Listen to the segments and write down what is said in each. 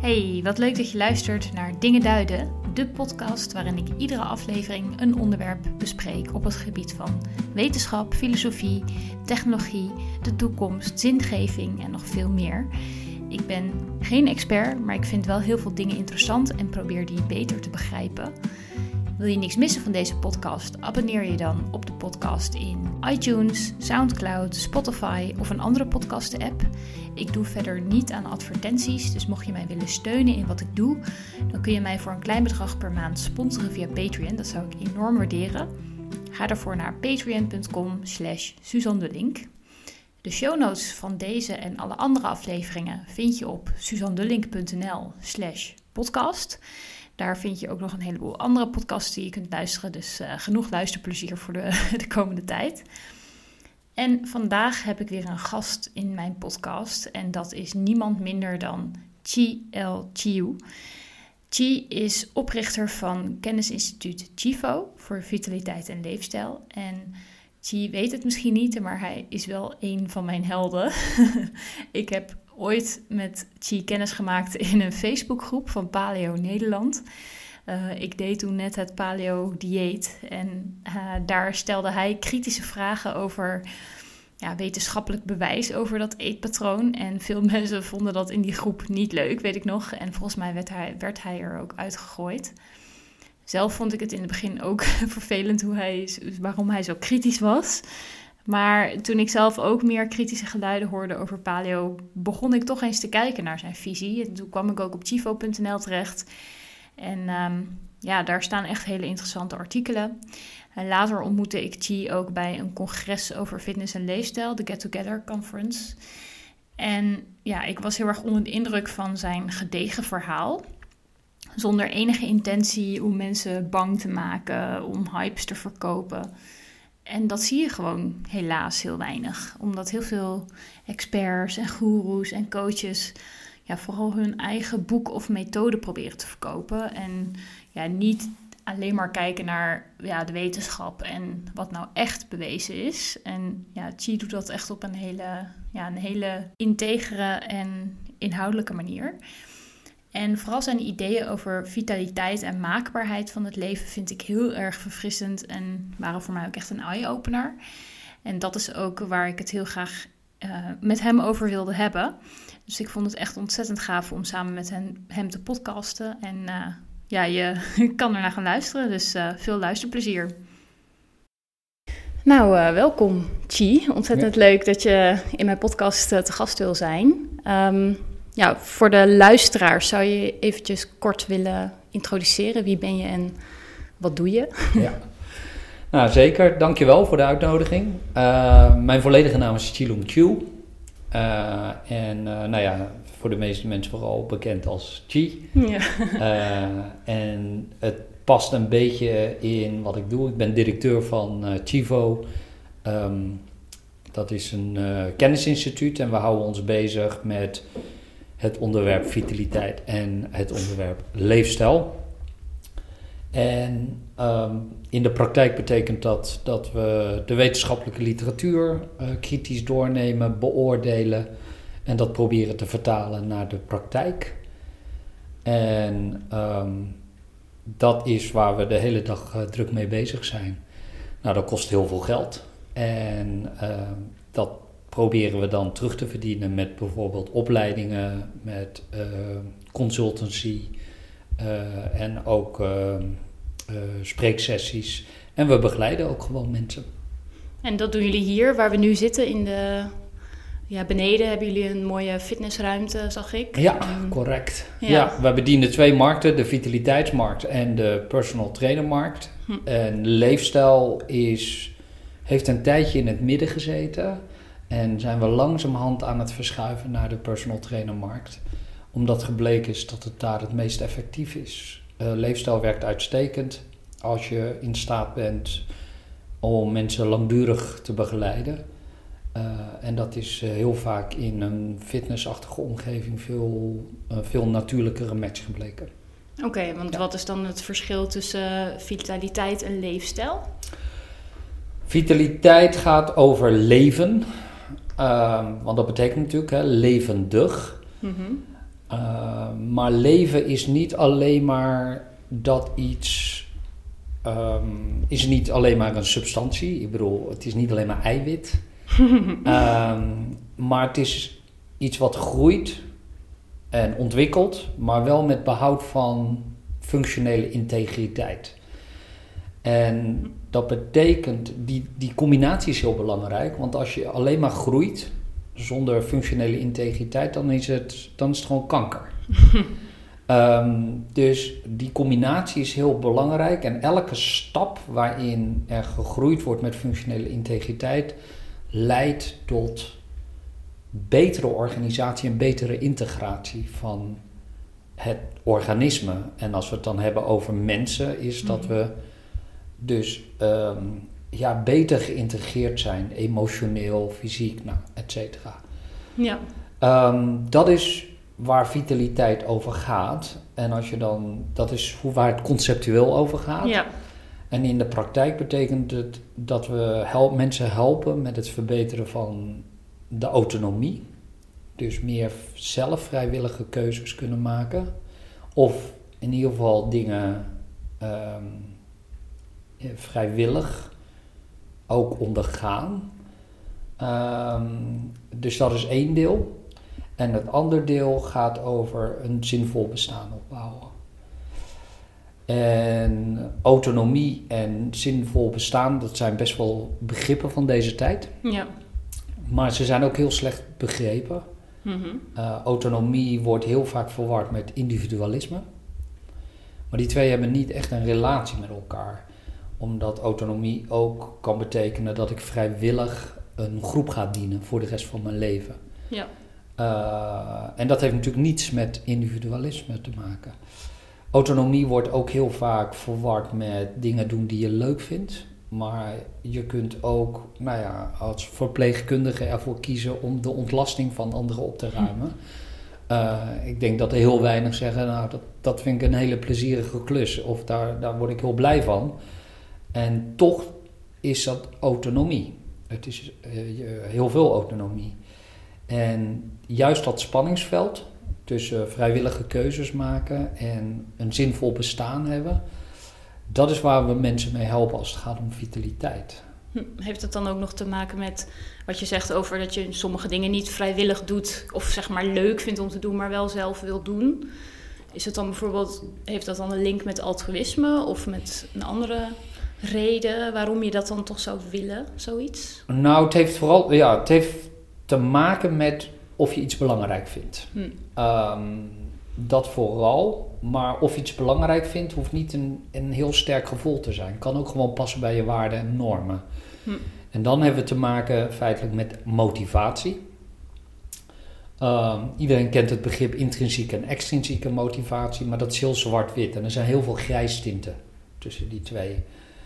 Hey, wat leuk dat je luistert naar Dingen Duiden, de podcast waarin ik iedere aflevering een onderwerp bespreek op het gebied van wetenschap, filosofie, technologie, de toekomst, zingeving en nog veel meer. Ik ben geen expert, maar ik vind wel heel veel dingen interessant en probeer die beter te begrijpen. Wil je niks missen van deze podcast? Abonneer je dan op de podcast in iTunes, SoundCloud, Spotify of een andere podcast-app. Ik doe verder niet aan advertenties, dus mocht je mij willen steunen in wat ik doe, dan kun je mij voor een klein bedrag per maand sponsoren via Patreon. Dat zou ik enorm waarderen. Ga daarvoor naar patreon.com slash. De show notes van deze en alle andere afleveringen vind je op suzandelink.nl slash podcast. Daar vind je ook nog een heleboel andere podcasts die je kunt luisteren. Dus uh, genoeg luisterplezier voor de, de komende tijd. En vandaag heb ik weer een gast in mijn podcast. En dat is niemand minder dan Chi El Chiu. Chi is oprichter van kennisinstituut Chifo voor vitaliteit en leefstijl. En Chi weet het misschien niet, maar hij is wel een van mijn helden. ik heb ooit met Chi kennis gemaakt in een Facebookgroep van Paleo Nederland. Uh, ik deed toen net het paleo dieet en uh, daar stelde hij kritische vragen over ja, wetenschappelijk bewijs over dat eetpatroon. En veel mensen vonden dat in die groep niet leuk, weet ik nog. En volgens mij werd hij, werd hij er ook uitgegooid. Zelf vond ik het in het begin ook vervelend hoe hij, waarom hij zo kritisch was. Maar toen ik zelf ook meer kritische geluiden hoorde over paleo, begon ik toch eens te kijken naar zijn visie. En toen kwam ik ook op chivo.nl terecht. En um, ja, daar staan echt hele interessante artikelen. En later ontmoette ik Chi ook bij een congres over fitness en leefstijl, de Get Together Conference. En ja, ik was heel erg onder de indruk van zijn gedegen verhaal. Zonder enige intentie om mensen bang te maken, om hypes te verkopen. En dat zie je gewoon helaas heel weinig. Omdat heel veel experts en goeroes en coaches ja, vooral hun eigen boek of methode proberen te verkopen. En ja, niet alleen maar kijken naar ja, de wetenschap en wat nou echt bewezen is. En ja, Chi doet dat echt op een hele, ja, een hele integere en inhoudelijke manier. En vooral zijn ideeën over vitaliteit en maakbaarheid van het leven vind ik heel erg verfrissend en waren voor mij ook echt een eye-opener. En dat is ook waar ik het heel graag uh, met hem over wilde hebben. Dus ik vond het echt ontzettend gaaf om samen met hem, hem te podcasten. En uh, ja, je kan ernaar gaan luisteren, dus uh, veel luisterplezier. Nou, welkom Chi. Ontzettend ja. leuk dat je in mijn podcast te gast wil zijn. Um, ja, voor de luisteraars zou je eventjes kort willen introduceren. Wie ben je en wat doe je? Ja. Nou, zeker. Dankjewel voor de uitnodiging. Uh, mijn volledige naam is Chilung Chiu. Uh, en uh, nou ja, voor de meeste mensen vooral bekend als Chi. Ja. en het past een beetje in wat ik doe. Ik ben directeur van Chivo. Um, dat is een kennisinstituut en we houden ons bezig met het onderwerp vitaliteit en het onderwerp leefstijl. En um, in de praktijk betekent dat dat we de wetenschappelijke literatuur uh, kritisch doornemen, beoordelen en dat proberen te vertalen naar de praktijk. En um, dat is waar we de hele dag uh, druk mee bezig zijn. Nou, dat kost heel veel geld. En uh, dat proberen we dan terug te verdienen met bijvoorbeeld opleidingen, met uh, consultancy uh, en ook uh, spreeksessies. En we begeleiden ook gewoon mensen. En dat doen jullie hier, waar we nu zitten in de. Ja, beneden hebben jullie een mooie fitnessruimte, zag ik. Ja, correct. Ja. ja. we bedienen twee markten, de vitaliteitsmarkt en de personal trainermarkt. Hm. En leefstijl is, heeft een tijdje in het midden gezeten. En zijn we langzamerhand aan het verschuiven naar de personal trainer markt. Omdat gebleken is dat het daar het meest effectief is. Uh, leefstijl werkt uitstekend als je in staat bent om mensen langdurig te begeleiden. Uh, en dat is uh, heel vaak in een fitnessachtige omgeving veel, veel natuurlijkere match gebleken. Oké, okay, want ja. wat is dan het verschil tussen vitaliteit en leefstijl? Vitaliteit gaat over leven. Um, want dat betekent natuurlijk hè, levendig. Mm -hmm. Uh, maar leven is niet alleen maar dat iets. Um, is niet alleen maar een substantie. Ik bedoel, het is niet alleen maar eiwit. um, maar het is iets wat groeit en ontwikkelt, maar wel met behoud van functionele integriteit. En dat betekent, die, die combinatie is heel belangrijk, want als je alleen maar groeit zonder functionele integriteit, dan is het, dan is het gewoon kanker. um, dus die combinatie is heel belangrijk en elke stap waarin er gegroeid wordt met functionele integriteit leidt tot betere organisatie en betere integratie van het organisme. En als we het dan hebben over mensen, is dat mhm. we dus um, ja, beter geïntegreerd zijn, emotioneel, fysiek, nou, et cetera. Ja. Um, dat is waar vitaliteit over gaat. En als je dan, dat is hoe, waar het conceptueel over gaat. Ja. En in de praktijk betekent het dat we help, mensen helpen met het verbeteren van de autonomie. Dus meer zelf vrijwillige keuzes kunnen maken. Of in ieder geval dingen um, vrijwillig ook ondergaan. Um, dus dat is één deel. En het andere deel gaat over een zinvol bestaan opbouwen. En autonomie en zinvol bestaan, dat zijn best wel begrippen van deze tijd. Ja. Maar ze zijn ook heel slecht begrepen. Mm autonomie wordt heel vaak verward met individualisme. Maar die twee hebben niet echt een relatie met elkaar. Omdat autonomie ook kan betekenen dat ik vrijwillig een groep ga dienen voor de rest van mijn leven. Ja. Uh, en dat heeft natuurlijk niets met individualisme te maken. Autonomie wordt ook heel vaak verward met dingen doen die je leuk vindt. Maar je kunt ook nou ja, als verpleegkundige ervoor kiezen om de ontlasting van anderen op te ruimen. Uh, ik denk dat er heel weinig zeggen, nou dat, dat vind ik een hele plezierige klus of daar, daar word ik heel blij van. En toch is dat autonomie. Het is uh, heel veel autonomie. En juist dat spanningsveld tussen vrijwillige keuzes maken en een zinvol bestaan hebben dat is waar we mensen mee helpen als het gaat om vitaliteit. Hm, heeft het dan ook nog te maken met wat je zegt over dat je sommige dingen niet vrijwillig doet of zeg maar leuk vindt om te doen, maar wel zelf wil doen? Is het dan bijvoorbeeld, heeft dat dan een link met altruïsme of met een andere reden waarom je dat dan toch zou willen, zoiets? Nou, het heeft vooral, ja, het heeft te maken met of je iets belangrijk vindt. Hm. Ehm, dat vooral. Maar of je iets belangrijk vindt, hoeft niet een, een heel sterk gevoel te zijn. Kan ook gewoon passen bij je waarden en normen. Hm. En dan hebben we te maken feitelijk met motivatie. Ehm, iedereen kent het begrip intrinsieke en extrinsieke motivatie, maar dat is heel zwart-wit. En er zijn heel veel grijstinten tussen die twee.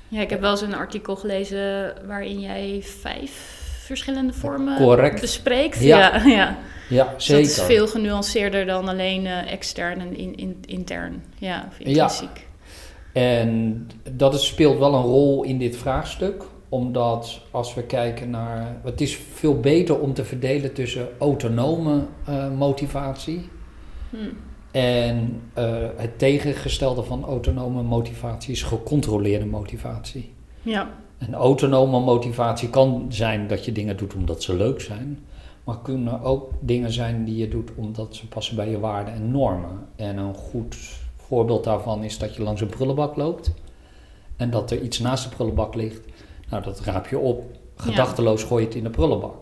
Ja, ik heb wel eens een artikel gelezen waarin jij vijf verschillende vormen Correct. bespreekt. Ja, ja. ja. zeker. dat is veel genuanceerder dan alleen uh, extern en in, in, intern. Ja, of intrinsiek. Ja. En dat is, speelt wel een rol in dit vraagstuk omdat als we kijken naar. Het is veel beter om te verdelen tussen autonome uh, motivatie. Hmm. En uh, het tegengestelde van autonome motivatie is gecontroleerde motivatie. Ja. En autonome motivatie kan zijn dat je dingen doet omdat ze leuk zijn. Maar kunnen ook dingen zijn die je doet omdat ze passen bij je waarden en normen. En een goed voorbeeld daarvan is dat je langs een prullenbak loopt. En dat er iets naast de prullenbak ligt. Nou, dat raap je op. Gedachteloos gooi je het in de prullenbak.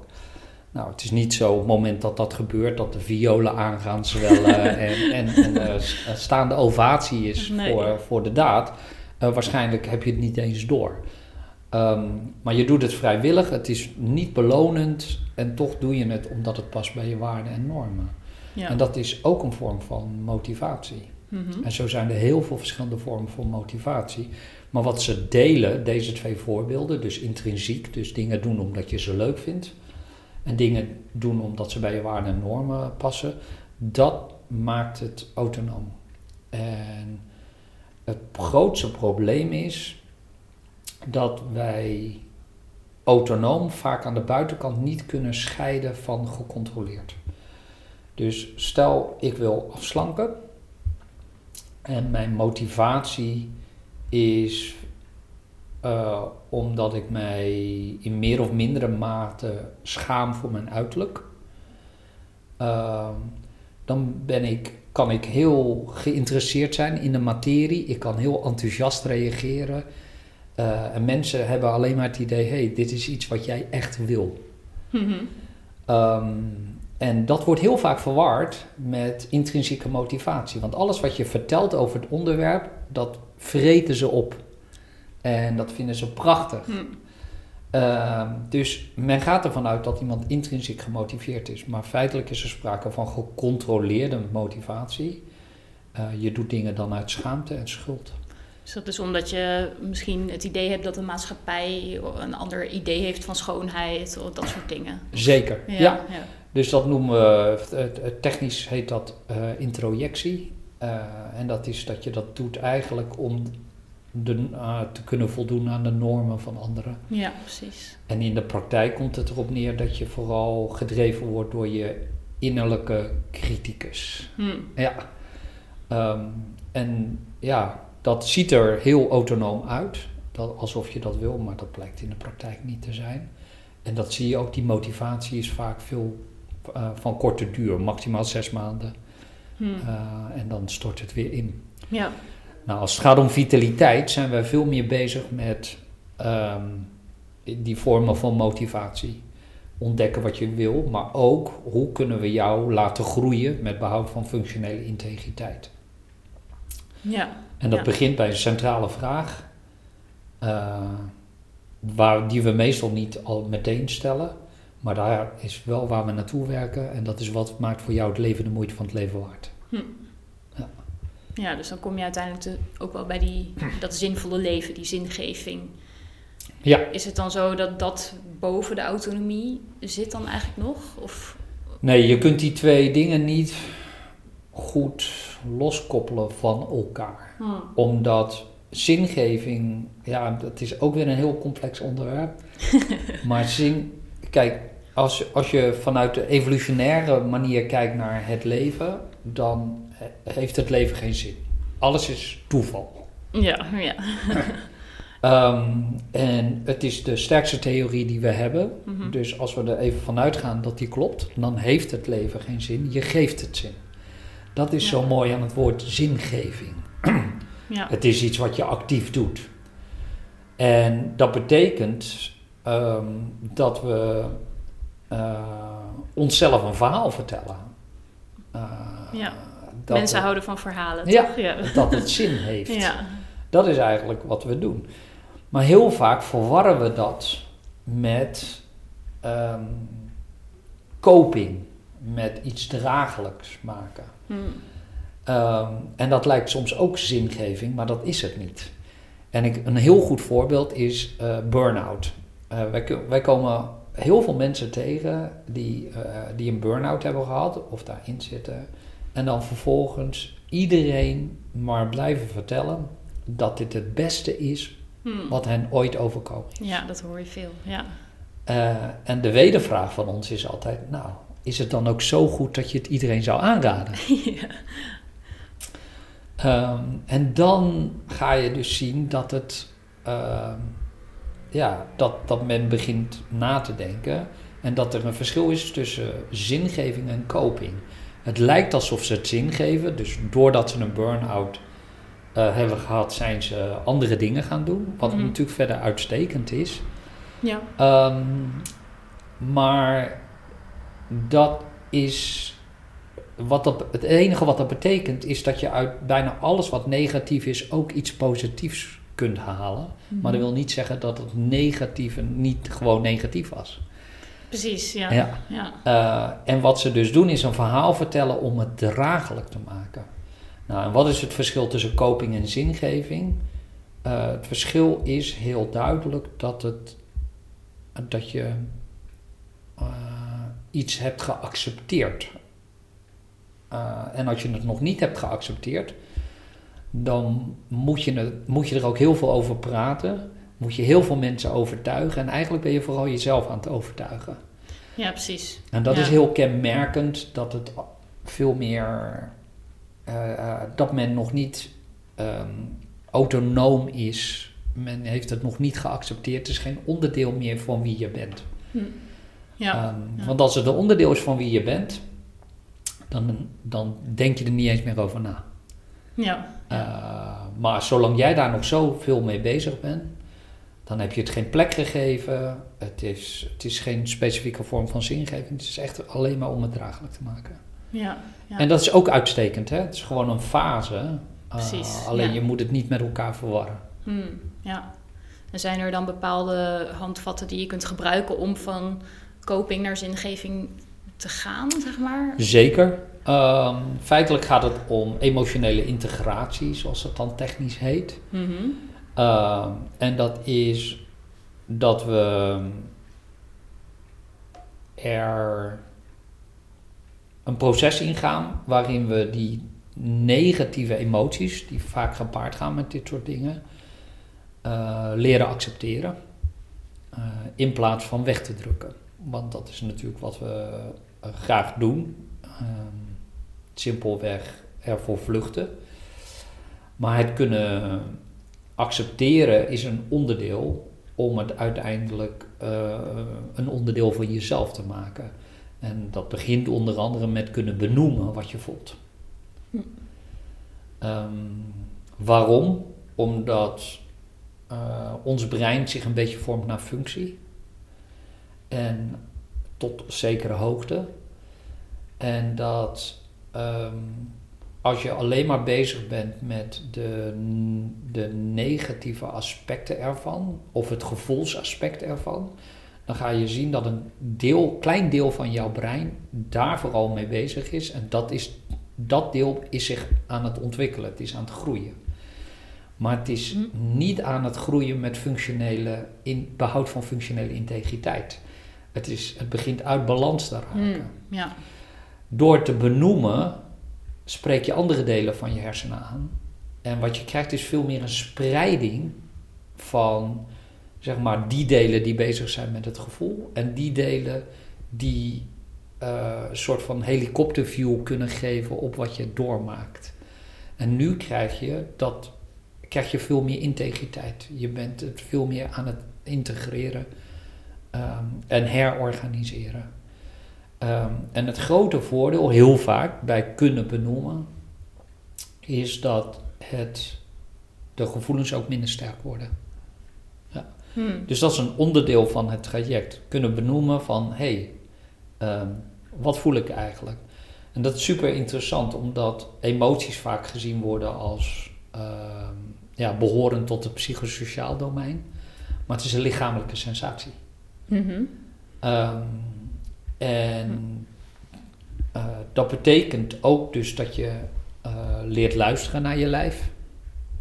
Nou, het is niet zo op het moment dat dat gebeurt, dat de violen aangaan zwellen en, en, en uh, staande ovatie is voor, voor de daad. Uh, waarschijnlijk heb je het niet eens door. Ehm, maar je doet het vrijwillig, het is niet belonend en toch doe je het omdat het past bij je waarden en normen. Ja. En dat is ook een vorm van motivatie. Mhm. En zo zijn er heel veel verschillende vormen van motivatie. Maar wat ze delen, deze twee voorbeelden, dus intrinsiek, dus dingen doen omdat je ze leuk vindt, en dingen doen omdat ze bij je waarden en normen passen, dat maakt het autonoom. En het grootste probleem is dat wij autonoom vaak aan de buitenkant niet kunnen scheiden van gecontroleerd. Dus stel ik wil afslanken en mijn motivatie is uh, omdat ik mij in meer of mindere mate schaam voor mijn uiterlijk. Uh, dan ben ik, kan ik heel geïnteresseerd zijn in de materie. Ik kan heel enthousiast reageren. Uh, en mensen hebben alleen maar het idee: hey, dit is iets wat jij echt wil. Mm um, en dat wordt heel vaak verward met intrinsieke motivatie. Want alles wat je vertelt over het onderwerp, dat vreten ze op. En dat vinden ze prachtig. Hm. Uh, dus men gaat ervan uit dat iemand intrinsiek gemotiveerd is. Maar feitelijk is er sprake van gecontroleerde motivatie. Uh, je doet dingen dan uit schaamte en schuld. Dus dat is omdat je misschien het idee hebt dat de maatschappij een ander idee heeft van schoonheid of dat soort dingen. Zeker, ja. ja. Dus dat noemen we, technisch heet dat uh, introjectie. Uh, en dat is dat je dat doet eigenlijk om de, uh, te kunnen voldoen aan de normen van anderen. Ja, precies. En in de praktijk komt het erop neer dat je vooral gedreven wordt door je innerlijke criticus. Hmm. Ja. Um, en ja, dat ziet er heel autonoom uit, dat, alsof je dat wil, maar dat blijkt in de praktijk niet te zijn. En dat zie je ook, die motivatie is vaak veel uh, van korte duur, maximaal zes maanden. Hmm. Uh, en dan stort het weer in. Ja. Nou, als het gaat om vitaliteit, zijn we veel meer bezig met um, die vormen van motivatie. Ontdekken wat je wil, maar ook hoe kunnen we jou laten groeien met behoud van functionele integriteit. Ja. En dat begint bij een centrale vraag, uh, waar, die we meestal niet al meteen stellen, maar daar is wel waar we naartoe werken en dat is wat maakt voor jou het leven de moeite van het leven waard. Hm. Ja. dus dan kom je uiteindelijk ook wel bij die, dat zinvolle leven, die zingeving. Ja. Is het dan zo dat dat boven de autonomie zit dan eigenlijk nog? Of? Nee, je kunt die twee dingen niet goed loskoppelen van elkaar. Hm. Omdat zingeving, ja, dat is ook weer een heel complex onderwerp. maar zin, kijk, als, als je vanuit de evolutionaire manier kijkt naar het leven, dan heeft het leven geen zin. Alles is toeval. Ja, ja. um, en het is de sterkste theorie die we hebben. Mhm. Dus als we er even vanuit gaan dat die klopt, dan heeft het leven geen zin. Je geeft het zin. Dat is zo mooi aan het woord zingeving. ja. Het is iets wat je actief doet. En dat betekent um, dat we uh, onszelf een verhaal vertellen. Uh, ja. Mensen houden van verhalen. Ja, ja, dat het zin heeft. Ja. Dat is eigenlijk wat we doen. Maar heel vaak verwarren we dat met um, coping, met iets draaglijks maken. Hmm. Um, en dat lijkt soms ook zingeving, maar dat is het niet. En ik, een heel goed voorbeeld is uh, burn-out. Uh, wij, wij, komen heel veel mensen tegen die, uh, die een burn-out hebben gehad of daarin zitten. En dan vervolgens iedereen maar blijven vertellen dat dit het beste is hmm. wat hen ooit overkomen is. Ja, dat hoor je veel. Ja. en de wedervraag van ons is altijd: Nou, is het dan ook zo goed dat je het iedereen zou aanraden? ja. Um, en dan ga je dus zien dat het. Um, ja, dat, dat men begint na te denken. En dat er een verschil is tussen zingeving en coping. Het lijkt alsof ze het zin geven. Dus doordat ze een burn-out uh, hebben gehad, zijn ze andere dingen gaan doen. Wat mm natuurlijk verder uitstekend is. Ja. Um, maar dat is. Wat dat, het enige wat dat betekent is dat je uit bijna alles wat negatief is ook iets positiefs kunt halen. Maar dat mhm. wil niet zeggen dat het negatieve niet gewoon negatief was. Precies, ja. ja. ja. Uh, en wat ze dus doen is een verhaal vertellen om het draaglijk te maken. Nou, en wat is het verschil tussen coping en zingeving? Uh, het verschil is heel duidelijk dat, het, dat je uh, iets hebt geaccepteerd. en als je het nog niet hebt geaccepteerd, dan moet je, het, moet je er ook heel veel over praten. Moet je heel veel mensen overtuigen. En eigenlijk ben je vooral jezelf aan het overtuigen. Ja, precies. En dat is heel kenmerkend dat het veel meer dat men nog niet ehm, autonoom is. Men heeft het nog niet geaccepteerd. Het is geen onderdeel meer van wie je bent. Hm. Ja, ehm, Want als het een onderdeel is van wie je bent, dan, dan denk je er niet eens meer over na. Ja. Uh, maar zolang jij daar nog zoveel mee bezig bent, dan heb je het geen plek gegeven. Het is, het is geen specifieke vorm van zingeving. Het is echt alleen maar om het draaglijk te maken. Ja, ja. En dat is ook uitstekend. Hè? Het is gewoon een fase. Uh, Precies. alleen je moet het niet met elkaar verwarren. Hmm, ja. En zijn er dan bepaalde handvatten die je kunt gebruiken om van coping naar zingeving te gaan, zeg maar? Zeker. Um, feitelijk gaat het om emotionele integratie, zoals het dan technisch heet. Mm en dat is dat we er een proces ingaan waarin we die negatieve emoties, die vaak gepaard gaan met dit soort dingen, uh, leren accepteren. Uh, in plaats van weg te drukken. Want dat is natuurlijk wat we uh, graag doen. Um, simpelweg ervoor vluchten. Maar het kunnen accepteren is een onderdeel om het uiteindelijk uh, een onderdeel van jezelf te maken. En dat begint onder andere met kunnen benoemen wat je voelt. Hm. Um, waarom? Omdat uh, ons brein zich een beetje vormt naar functie. En tot zekere hoogte. En dat Ehm, als je alleen maar bezig bent met de, de negatieve aspecten ervan, of het gevoelsaspect ervan, dan ga je zien dat een deel, klein deel van jouw brein daar vooral mee bezig is. En dat, is, dat deel is zich aan het ontwikkelen, het is aan het groeien. Maar het is hm. niet aan het groeien met functionele in, behoud van functionele integriteit. Het, is, het begint uit balans te raken. Hm, ja. Door te benoemen spreek je andere delen van je hersenen aan. En wat je krijgt is veel meer een spreiding van zeg maar die delen die bezig zijn met het gevoel en die delen die een soort van helikopterview kunnen geven op wat je doormaakt. En nu krijg je dat krijg je veel meer integriteit. Je bent het veel meer aan het integreren um, en herorganiseren. Ehm, en het grote voordeel, heel vaak bij kunnen benoemen, is dat het, de gevoelens ook minder sterk worden. Ja. Hmm. Dus dat is een onderdeel van het traject. Kunnen benoemen van, hé, hey, ehm, wat voel ik eigenlijk? En dat is super interessant, omdat emoties vaak gezien worden als uh, ja, behorend tot het psychosociaal domein. Maar het is een lichamelijke sensatie. Mm en uh, dat betekent ook dus dat je uh, leert luisteren naar je lijf.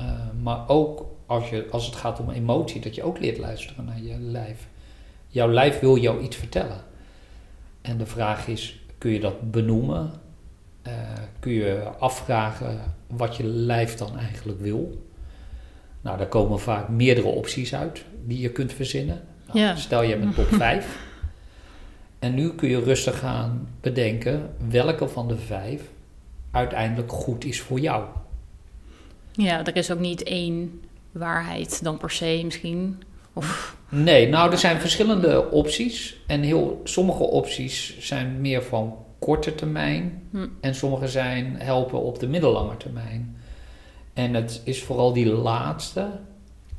Uh, maar ook als, je, als het gaat om emotie, dat je ook leert luisteren naar je lijf. Jouw lijf wil jou iets vertellen. En de vraag is, kun je dat benoemen? kun je afvragen wat je lijf dan eigenlijk wil? Nou, daar komen vaak meerdere opties uit die je kunt verzinnen. Nou, ja. Stel je hebt een top 5. En nu kun je rustig gaan bedenken welke van de vijf uiteindelijk goed is voor jou. Ja, er is ook niet één waarheid dan per se misschien. Of... Nee, nou er zijn verschillende opties. En heel, sommige opties zijn meer van korte termijn. Hm. En sommige zijn helpen op de middellange termijn. En het is vooral die laatste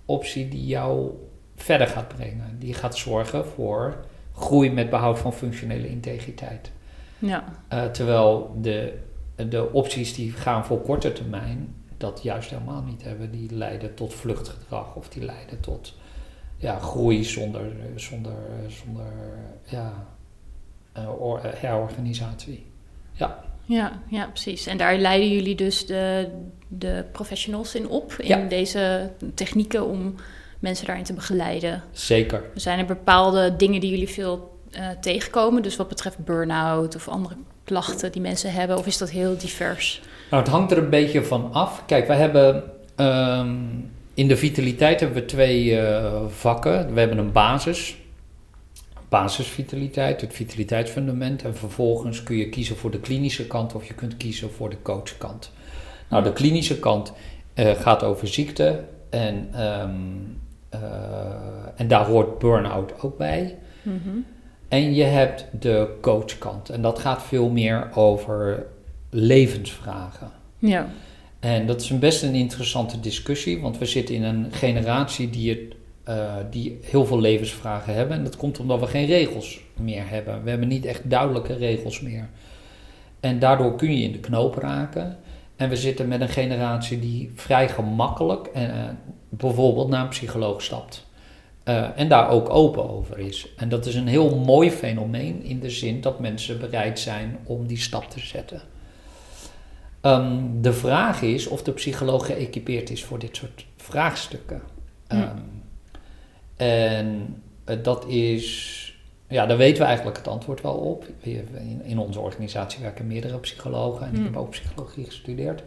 optie die jou verder gaat brengen. Die gaat zorgen voor groei met behoud van functionele integriteit. Ja. Uh, terwijl de, de opties die gaan voor korte termijn dat juist helemaal niet hebben. Die leiden tot vluchtgedrag of die leiden tot ja, groei zonder, zonder, zonder ja, uh, herorganisatie. Ja. Ja, ja, precies. En daar leiden jullie dus de, de professionals in op, in deze technieken om mensen daarin te begeleiden. Zeker. Zijn er bepaalde dingen die jullie veel uh, tegenkomen? Dus wat betreft burn-out of andere klachten die mensen hebben? Of is dat heel divers? Nou, het hangt er een beetje van af. Kijk, we hebben ehm, in de vitaliteit hebben we twee uh, vakken. We hebben een basis. basisvitaliteit, het vitaliteitsfundament. En vervolgens kun je kiezen voor de klinische kant of je kunt kiezen voor de coachkant. Nou, de klinische kant uh, gaat over ziekte en, uh, en daar hoort burn-out ook bij. Mm En je hebt de coachkant en dat gaat veel meer over levensvragen. Ja. En dat is een best een interessante discussie, want we zitten in een generatie die, het, uh, die heel veel levensvragen hebben. En dat komt omdat we geen regels meer hebben. We hebben niet echt duidelijke regels meer. En daardoor kun je in de knoop raken. En we zitten met een generatie die vrij gemakkelijk uh, bijvoorbeeld naar een psycholoog stapt. Uh, en daar ook open over is. En dat is een heel mooi fenomeen in de zin dat mensen bereid zijn om die stap te zetten. Um, de vraag is of de psycholoog geëquipeerd is voor dit soort vraagstukken. Um, en uh, dat is, ja, daar weten we eigenlijk het antwoord wel op. In, in onze organisatie werken meerdere psychologen en ik heb ook psychologie gestudeerd.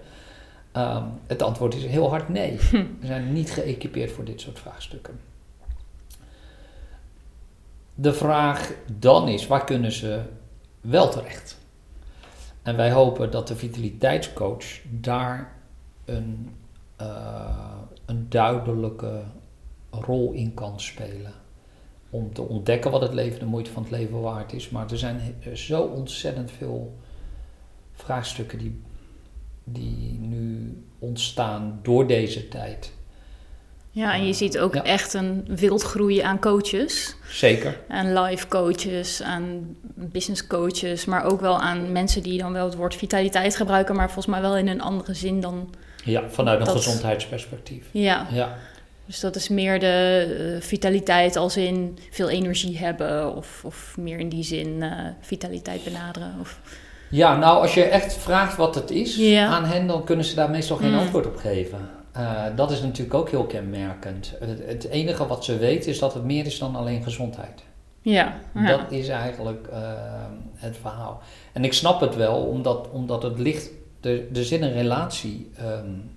Um, het antwoord is heel hard nee. Hm. We zijn niet geëquipeerd voor dit soort vraagstukken. De vraag dan is, waar kunnen ze wel terecht? En wij hopen dat de vitaliteitscoach daar een, uh, een duidelijke rol in kan spelen. Om te ontdekken wat het leven, de moeite van het leven waard is. Maar er zijn zo ontzettend veel vraagstukken die, die nu ontstaan door deze tijd. Ja, en je ziet ook echt een wildgroei aan coaches. Zeker. Aan life coaches, aan business coaches, maar ook wel aan mensen die dan wel het woord vitaliteit gebruiken, maar volgens mij wel in een andere zin dan. Ja, vanuit een gezondheidsperspectief. Ja. ja. Dus dat is meer de uh, vitaliteit als in veel energie hebben, of, of meer in die zin uh, vitaliteit benaderen. Of... Ja, nou, als je echt vraagt wat het is aan hen, dan kunnen ze daar meestal geen mm. antwoord op geven. Uh, dat is natuurlijk ook heel kenmerkend. Het, het, enige wat ze weten is dat het meer is dan alleen gezondheid. Ja. ja. Dat is eigenlijk uh, het verhaal. En ik snap het wel, omdat, omdat het ligt. Er, er zit een relatie. Um,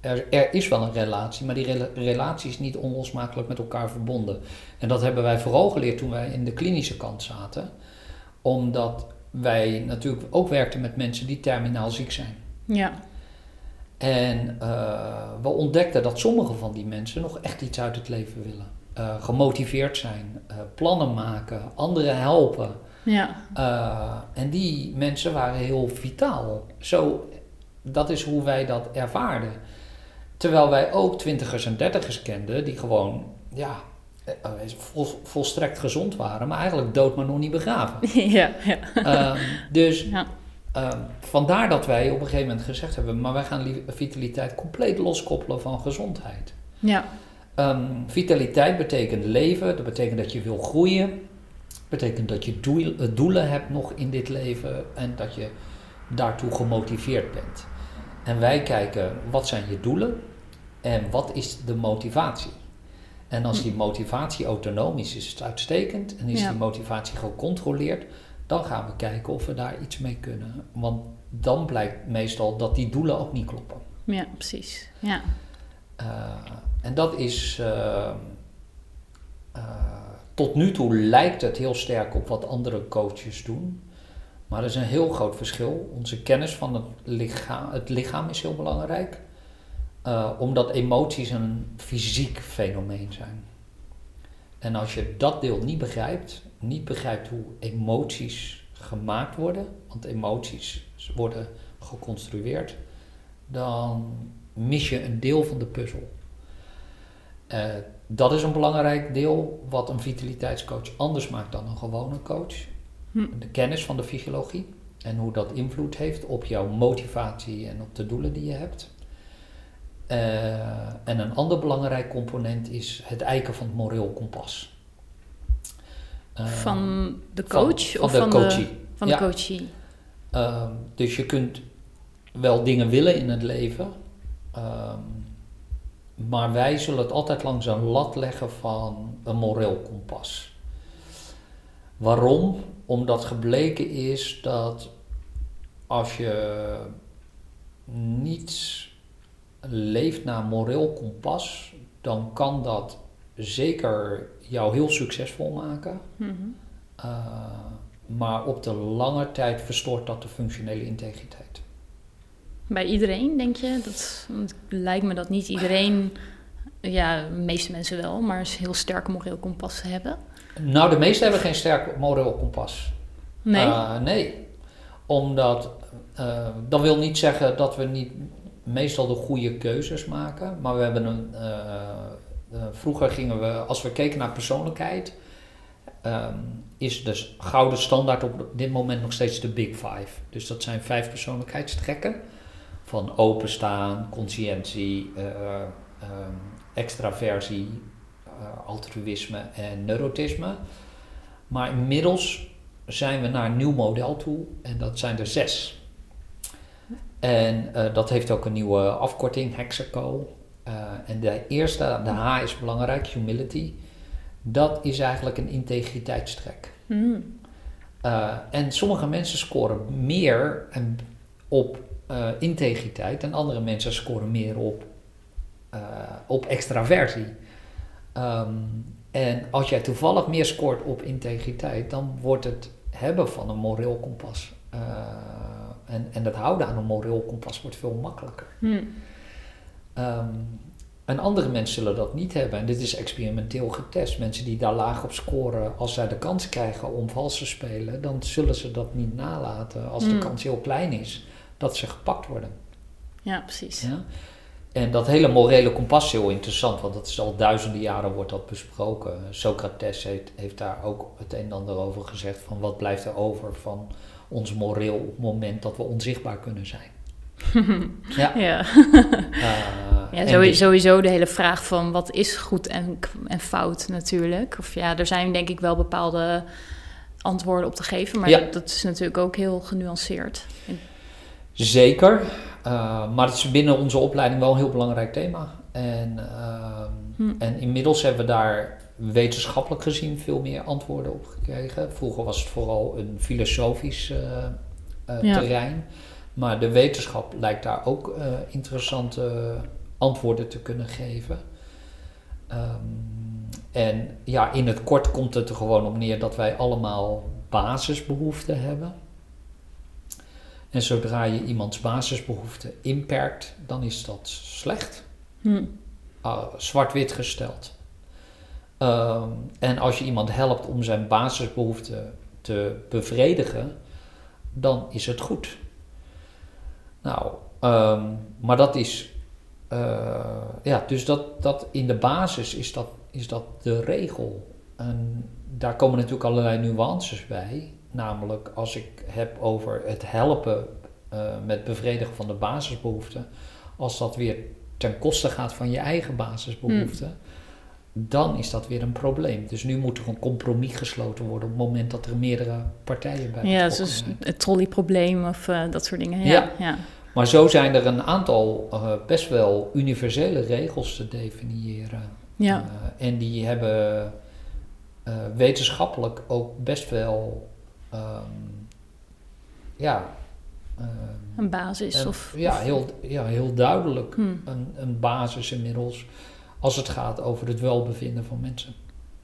er, er, is wel een relatie, maar die rela relatie is niet onlosmakelijk met elkaar verbonden. En dat hebben wij vooral geleerd toen wij in de klinische kant zaten. Omdat wij natuurlijk ook werkten met mensen die terminaal ziek zijn. Ja. En uh, we ontdekten dat sommige van die mensen nog echt iets uit het leven willen. Uh, gemotiveerd zijn, uh, plannen maken, anderen helpen. Ja. en die mensen waren heel vitaal. Zo, dat is hoe wij dat ervaarden. Terwijl wij ook twintigers en dertigers kenden die gewoon, ja, vol, volstrekt gezond waren, maar eigenlijk dood maar nog niet begraven. Ja, ja. Um, dus ja. Um, vandaar dat wij op een gegeven moment gezegd hebben, maar wij gaan vitaliteit compleet loskoppelen van gezondheid. Ja. Um, vitaliteit betekent leven, dat betekent dat je wil groeien, betekent dat je doel, eh, doelen hebt nog in dit leven en dat je daartoe gemotiveerd bent. En wij kijken wat zijn je doelen en wat is de motivatie. En als hm. die motivatie autonoom is, is het uitstekend. En is die motivatie gecontroleerd, dan gaan we kijken of we daar iets mee kunnen. Want dan blijkt meestal dat die doelen ook niet kloppen. Ja, precies. Ja. Uh, en dat is. Uh, uh, tot nu toe lijkt het heel sterk op wat andere coaches doen. Maar er is een heel groot verschil. Onze kennis van het lichaam, het lichaam is heel belangrijk. Omdat emoties een fysiek fenomeen zijn. En als je dat deel niet begrijpt, niet begrijpt hoe emoties gemaakt worden, want emoties worden geconstrueerd, dan mis je een deel van de puzzel. Uh, dat is een belangrijk deel wat een vitaliteitscoach anders maakt dan een gewone coach. Hm. De kennis van de fysiologie en hoe dat invloed heeft op jouw motivatie en op de doelen die je hebt. Uh, en een ander belangrijk component is het eiken van het moreel kompas. Uh, van de coach van, of van de coachie? De, van de coachie. Uh, dus je kunt wel dingen willen in het leven, ehm, maar wij zullen het altijd langs een lat leggen van een moreel kompas. Waarom? Omdat gebleken is dat als je niets leeft naar moreel kompas, dan kan dat zeker jou heel succesvol maken. Mhm. Uh, maar op de lange tijd verstoort dat de functionele integriteit. Bij iedereen, denk je? Dat, want lijkt me dat niet iedereen, ja, de meeste mensen wel, maar een heel sterk moreel kompas hebben. Nou, de meesten hebben geen sterk moreel kompas. Nee? Uh, nee. Omdat, uh, dat wil niet zeggen dat we niet meestal de goede keuzes maken. Maar we hebben een, uh, vroeger gingen we, als we keken naar persoonlijkheid, um, is de gouden standaard op dit moment nog steeds de Big Five. Dus dat zijn vijf persoonlijkheidstrekken. Van openstaan, conscientie, uh, extraversie, altruïsme en neurotisme. Maar inmiddels zijn we naar een nieuw model toe en dat zijn er zes. En uh, dat heeft ook een nieuwe afkorting, Hexaco. en de eerste, de H is belangrijk, humility dat is eigenlijk een integriteitstrek. Mm. Uh, en sommige mensen scoren meer op integriteit en andere mensen scoren meer op, op extraversie. Um, en als jij toevallig meer scoort op integriteit, dan wordt het hebben van een moreel kompas en, en het houden aan een moreel kompas wordt veel makkelijker. Mm. Um, en andere mensen zullen dat niet hebben. En dit is experimenteel getest. Mensen die daar laag op scoren, als zij de kans krijgen om vals te spelen, dan zullen ze dat niet nalaten als de Mm. kans heel klein is dat ze gepakt worden. Ja, precies. Ja? En dat hele morele kompas is heel interessant, want dat is al duizenden jaren wordt dat besproken. Socrates heeft, heeft daar ook het een en ander over gezegd van wat blijft er over van ons moreel op het moment dat we onzichtbaar kunnen zijn. Ja. Ja. Uh, Ja, sowieso, sowieso de hele vraag van wat is goed en, en fout natuurlijk. Of ja, er zijn denk ik wel bepaalde antwoorden op te geven, maar Ja. dat, dat is natuurlijk ook heel genuanceerd. Zeker, uh, maar het is binnen onze opleiding wel een heel belangrijk thema. En, uh, Hm. en inmiddels hebben we daar wetenschappelijk gezien veel meer antwoorden op gekregen. Vroeger was het vooral een filosofisch uh, Ja. terrein. Maar de wetenschap lijkt daar ook uh, interessante antwoorden te kunnen geven. Um, en ja, in het kort komt het er gewoon op neer dat wij allemaal basisbehoeften hebben. En zodra je iemands basisbehoeften inperkt, dan is dat slecht. Hm. Uh, Zwart-wit gesteld. Um, en als je iemand helpt om zijn basisbehoeften te bevredigen, dan is het goed. Nou, um, maar dat is. Uh, ja, dus dat, dat in de basis is dat, is dat de regel. En daar komen natuurlijk allerlei nuances bij. Namelijk als ik heb over het helpen uh, met bevredigen van de basisbehoeften. Als dat weer ten koste gaat van je eigen basisbehoeften. Mm. Dan is dat weer een probleem. Dus nu moet er een compromis gesloten worden op het moment dat er meerdere partijen bij Ja, dus het trolleyprobleem of uh, dat soort dingen. Ja, ja. ja. Maar zo zijn er een aantal uh, best wel universele regels te definiëren. Ja. Uh, en die hebben wetenschappelijk ook best wel, um, ja. Een basis of. Ja, heel, ja, heel duidelijk Hmm. een, een basis inmiddels als het gaat over het welbevinden van mensen.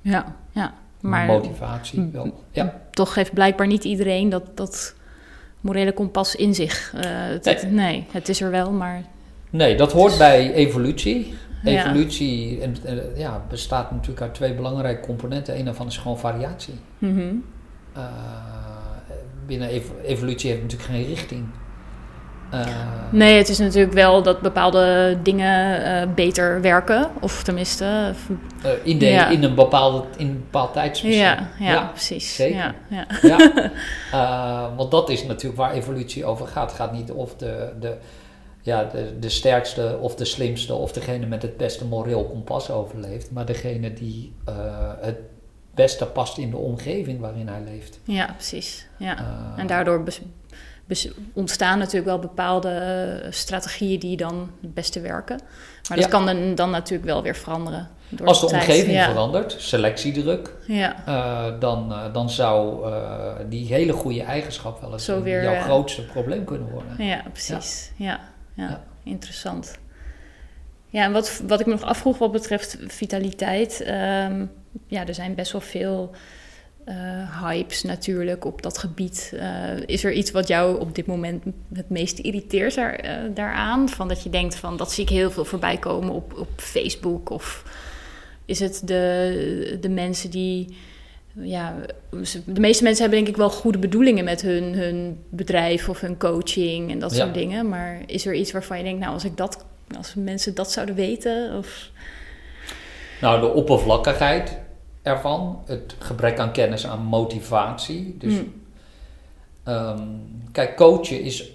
Ja, ja. Maar motivatie wel. Ja. Toch heeft blijkbaar niet iedereen dat, dat morele kompas in zich. Uh, het, nee. nee. het is er wel, maar. Nee, dat hoort bij evolutie. Evolutie ja. En, uh, ja, bestaat natuurlijk uit twee belangrijke componenten. Een daarvan is gewoon variatie. Mm -hmm. uh, binnen ev evolutie heeft natuurlijk geen richting. Uh, nee, het is natuurlijk wel dat bepaalde dingen uh, beter werken. Of tenminste... Uh, in, de, ja. in, een bepaalde, in een bepaald tijdsbestek. Ja, ja, ja, precies. Zeker. Ja, ja. ja. want dat is natuurlijk waar evolutie over gaat. Het gaat niet of de, de, ja, de, de sterkste of de slimste... of degene met het beste moreel kompas overleeft. Maar degene die het beste past in de omgeving waarin hij leeft. Ja, precies. Ja. en daardoor ontstaan natuurlijk wel bepaalde uh, strategieën die dan het beste werken. Maar dat ja. kan dan, dan, natuurlijk wel weer veranderen. Door Als de, de omgeving ja. verandert, selectiedruk, ja. uh, dan, uh, dan zou die hele goede eigenschap wel eens Zo weer, jouw grootste probleem kunnen worden. Ja, precies. Ja, ja, interessant. Ja, en wat, wat ik me nog afvroeg wat betreft vitaliteit. Ehm, ja, er zijn best wel veel uh, hypes natuurlijk op dat gebied. Uh, is er iets wat jou op dit moment het meest irriteert daar, uh, daaraan? Van dat je denkt van dat zie ik heel veel voorbij komen op, op Facebook? Of is het de, de mensen die. Ja, de meeste mensen hebben denk ik wel goede bedoelingen met hun, hun bedrijf of hun coaching en dat soort dingen. Maar is er iets waarvan je denkt, nou, als ik dat, als mensen dat zouden weten? Of... Nou, de oppervlakkigheid ervan. Het gebrek aan kennis, aan motivatie. Dus hmm. ehm, kijk, coachen is,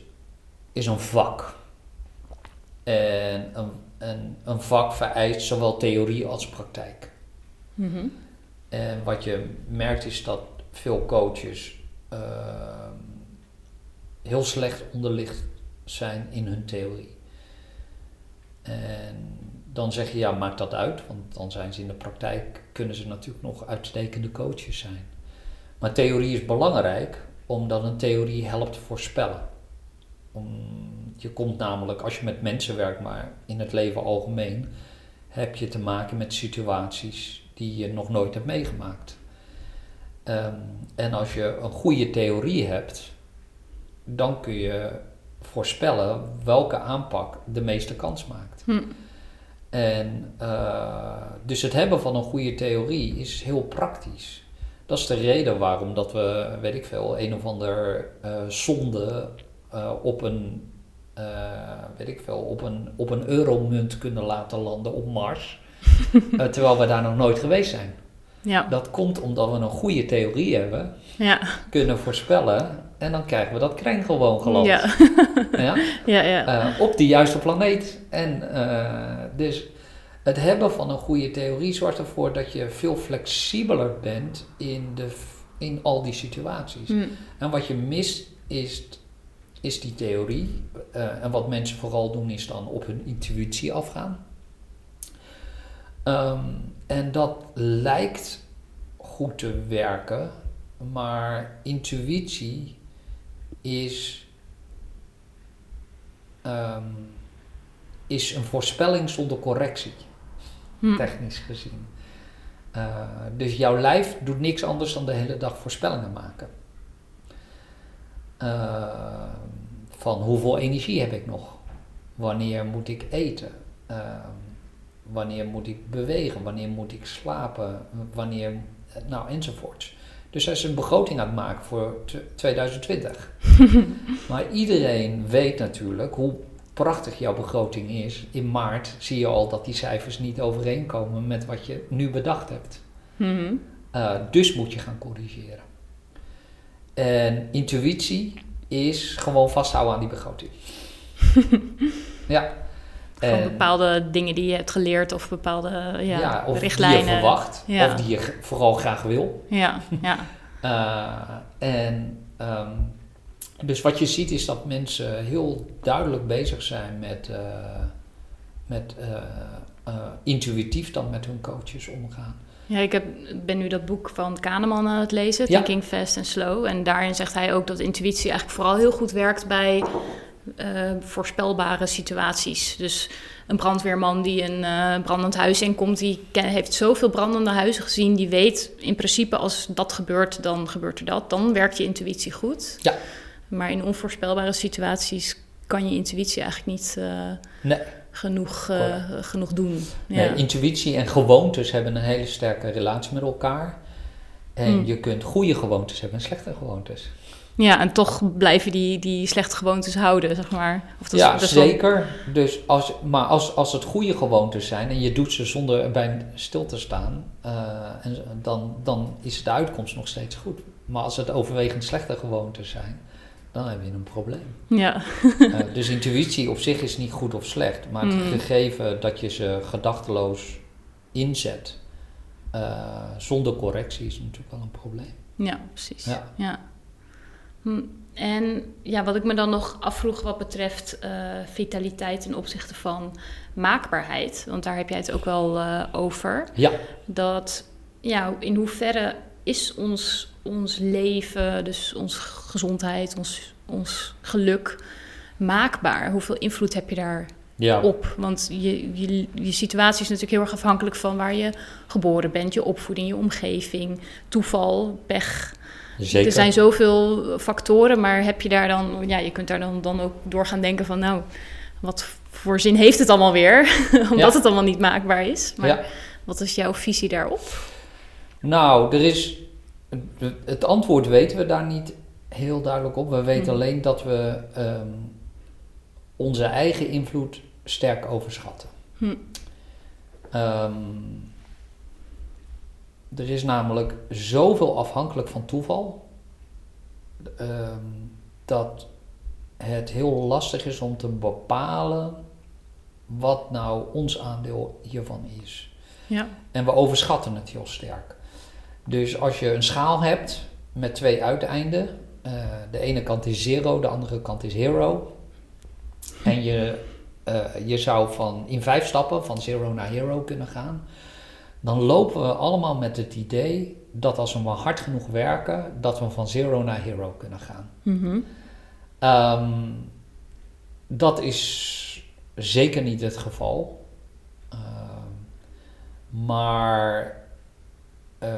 is een vak. En een, een, een vak vereist zowel theorie als praktijk. Mhm. En wat je merkt is dat veel coaches ehm, heel slecht onderlicht zijn in hun theorie. En dan zeg je ja, maakt dat uit, want dan zijn ze in de praktijk, kunnen ze natuurlijk nog uitstekende coaches zijn. Maar theorie is belangrijk, omdat een theorie helpt voorspellen. Je komt namelijk, als je met mensen werkt, maar in het leven algemeen, heb je te maken met situaties die je nog nooit hebt meegemaakt. Ehm, en als je een goede theorie hebt, dan kun je voorspellen welke aanpak de meeste kans maakt. Hm. En uh, dus het hebben van een goede theorie is heel praktisch. Dat is de reden waarom dat we, weet ik veel, een of ander uh, zonde uh, op een, weet ik veel, op een, op een euromunt kunnen laten landen op Mars. terwijl we daar nog nooit geweest zijn. Ja. Dat komt omdat we een goede theorie hebben, ja. kunnen voorspellen en dan krijgen we dat kreng gewoon geland. Ja. ja? ja, ja. Uh, op de juiste planeet. En uh, dus het hebben van een goede theorie zorgt ervoor dat je veel flexibeler bent in, de, in al die situaties. Mm. En wat je mist is, is die theorie. Uh, en wat mensen vooral doen is dan op hun intuïtie afgaan. Um, en dat lijkt goed te werken, maar intuïtie is, um, is een voorspelling zonder correctie, hm. technisch gezien. Uh, dus jouw lijf doet niks anders dan de hele dag voorspellingen maken. Uh, van hoeveel energie heb ik nog? Wanneer moet ik eten? Uh, wanneer moet ik bewegen? Wanneer moet ik slapen? Wanneer, nou enzovoorts. Dus hij is een begroting aan het maken voor 2020. maar iedereen weet natuurlijk hoe prachtig jouw begroting is. In maart zie je al dat die cijfers niet overeenkomen met wat je nu bedacht hebt. Mhm. Eh, dus moet je gaan corrigeren. En intuïtie is gewoon vasthouden aan die begroting. ja. Van bepaalde dingen die je hebt geleerd of bepaalde ja, ja of richtlijnen. die je verwacht of die je vooral graag wil. Ja, ja. uh, en um, dus wat je ziet is dat mensen heel duidelijk bezig zijn met, uh, met uh, intuïtief dan met hun coaches omgaan. Ja, ik heb, ben nu dat boek van Kahneman aan het lezen, Thinking Fast and Slow. En daarin zegt hij ook dat intuïtie eigenlijk vooral heel goed werkt bij uh, voorspelbare situaties. Dus een brandweerman die een uh, brandend huis inkomt, die heeft zoveel brandende huizen gezien, die weet in principe als dat gebeurt, dan gebeurt er dat. Dan werkt je intuïtie goed. Ja. Maar in onvoorspelbare situaties kan je intuïtie eigenlijk niet uh, nee. genoeg, genoeg doen. Ja. Nee, intuïtie en gewoontes hebben een hele sterke relatie met elkaar. En hmm. je kunt goede gewoontes hebben en slechte gewoontes. Ja, en toch blijven die, die slechte gewoontes houden, zeg maar. Of dat ja, zeker. Dus als, maar als, als het goede gewoontes zijn en je doet ze zonder bij stil te staan, uh, en, dan, dan is de uitkomst nog steeds goed. Maar als het overwegend slechte gewoontes zijn, dan heb je een probleem. Ja. uh, dus intuïtie op zich is niet goed of slecht, maar het mm. gegeven dat je ze gedachteloos inzet uh, zonder correctie is natuurlijk wel een probleem. Ja, precies. ja. ja. Hm, en ja, wat ik me dan nog afvroeg wat betreft uh, vitaliteit ten opzichte van maakbaarheid, want daar heb jij het ook wel uh, over. Ja. Dat, ja, in hoeverre is ons, ons leven, dus onze gezondheid, ons, ons geluk maakbaar? Hoeveel invloed heb je daar ja. op? Want je, je, je situatie is natuurlijk heel erg afhankelijk van waar je geboren bent, je opvoeding, je omgeving, toeval, pech. Zeker. Er zijn zoveel factoren, maar heb je daar dan, ja, je kunt daar dan, dan ook door gaan denken van, nou, wat voor zin heeft het allemaal weer? Omdat het allemaal niet maakbaar is. Maar wat is jouw visie daarop? Nou, er is. Het antwoord weten we daar niet heel duidelijk op. We weten mhm. alleen dat we ehm, onze eigen invloed sterk overschatten. Hm. Er is namelijk zoveel afhankelijk van toeval ehm, dat het heel lastig is om te bepalen wat nou ons aandeel hiervan is. Ja. En we overschatten het heel sterk. Dus als je een schaal hebt met twee uiteinden, uh, de ene kant is zero, de andere kant is hero. En je, uh, je zou van in vijf stappen van zero naar hero kunnen gaan. Dan lopen we allemaal met het idee dat als we maar hard genoeg werken, dat we van zero naar hero kunnen gaan. Mm um, dat is zeker niet het geval. Uh, maar uh,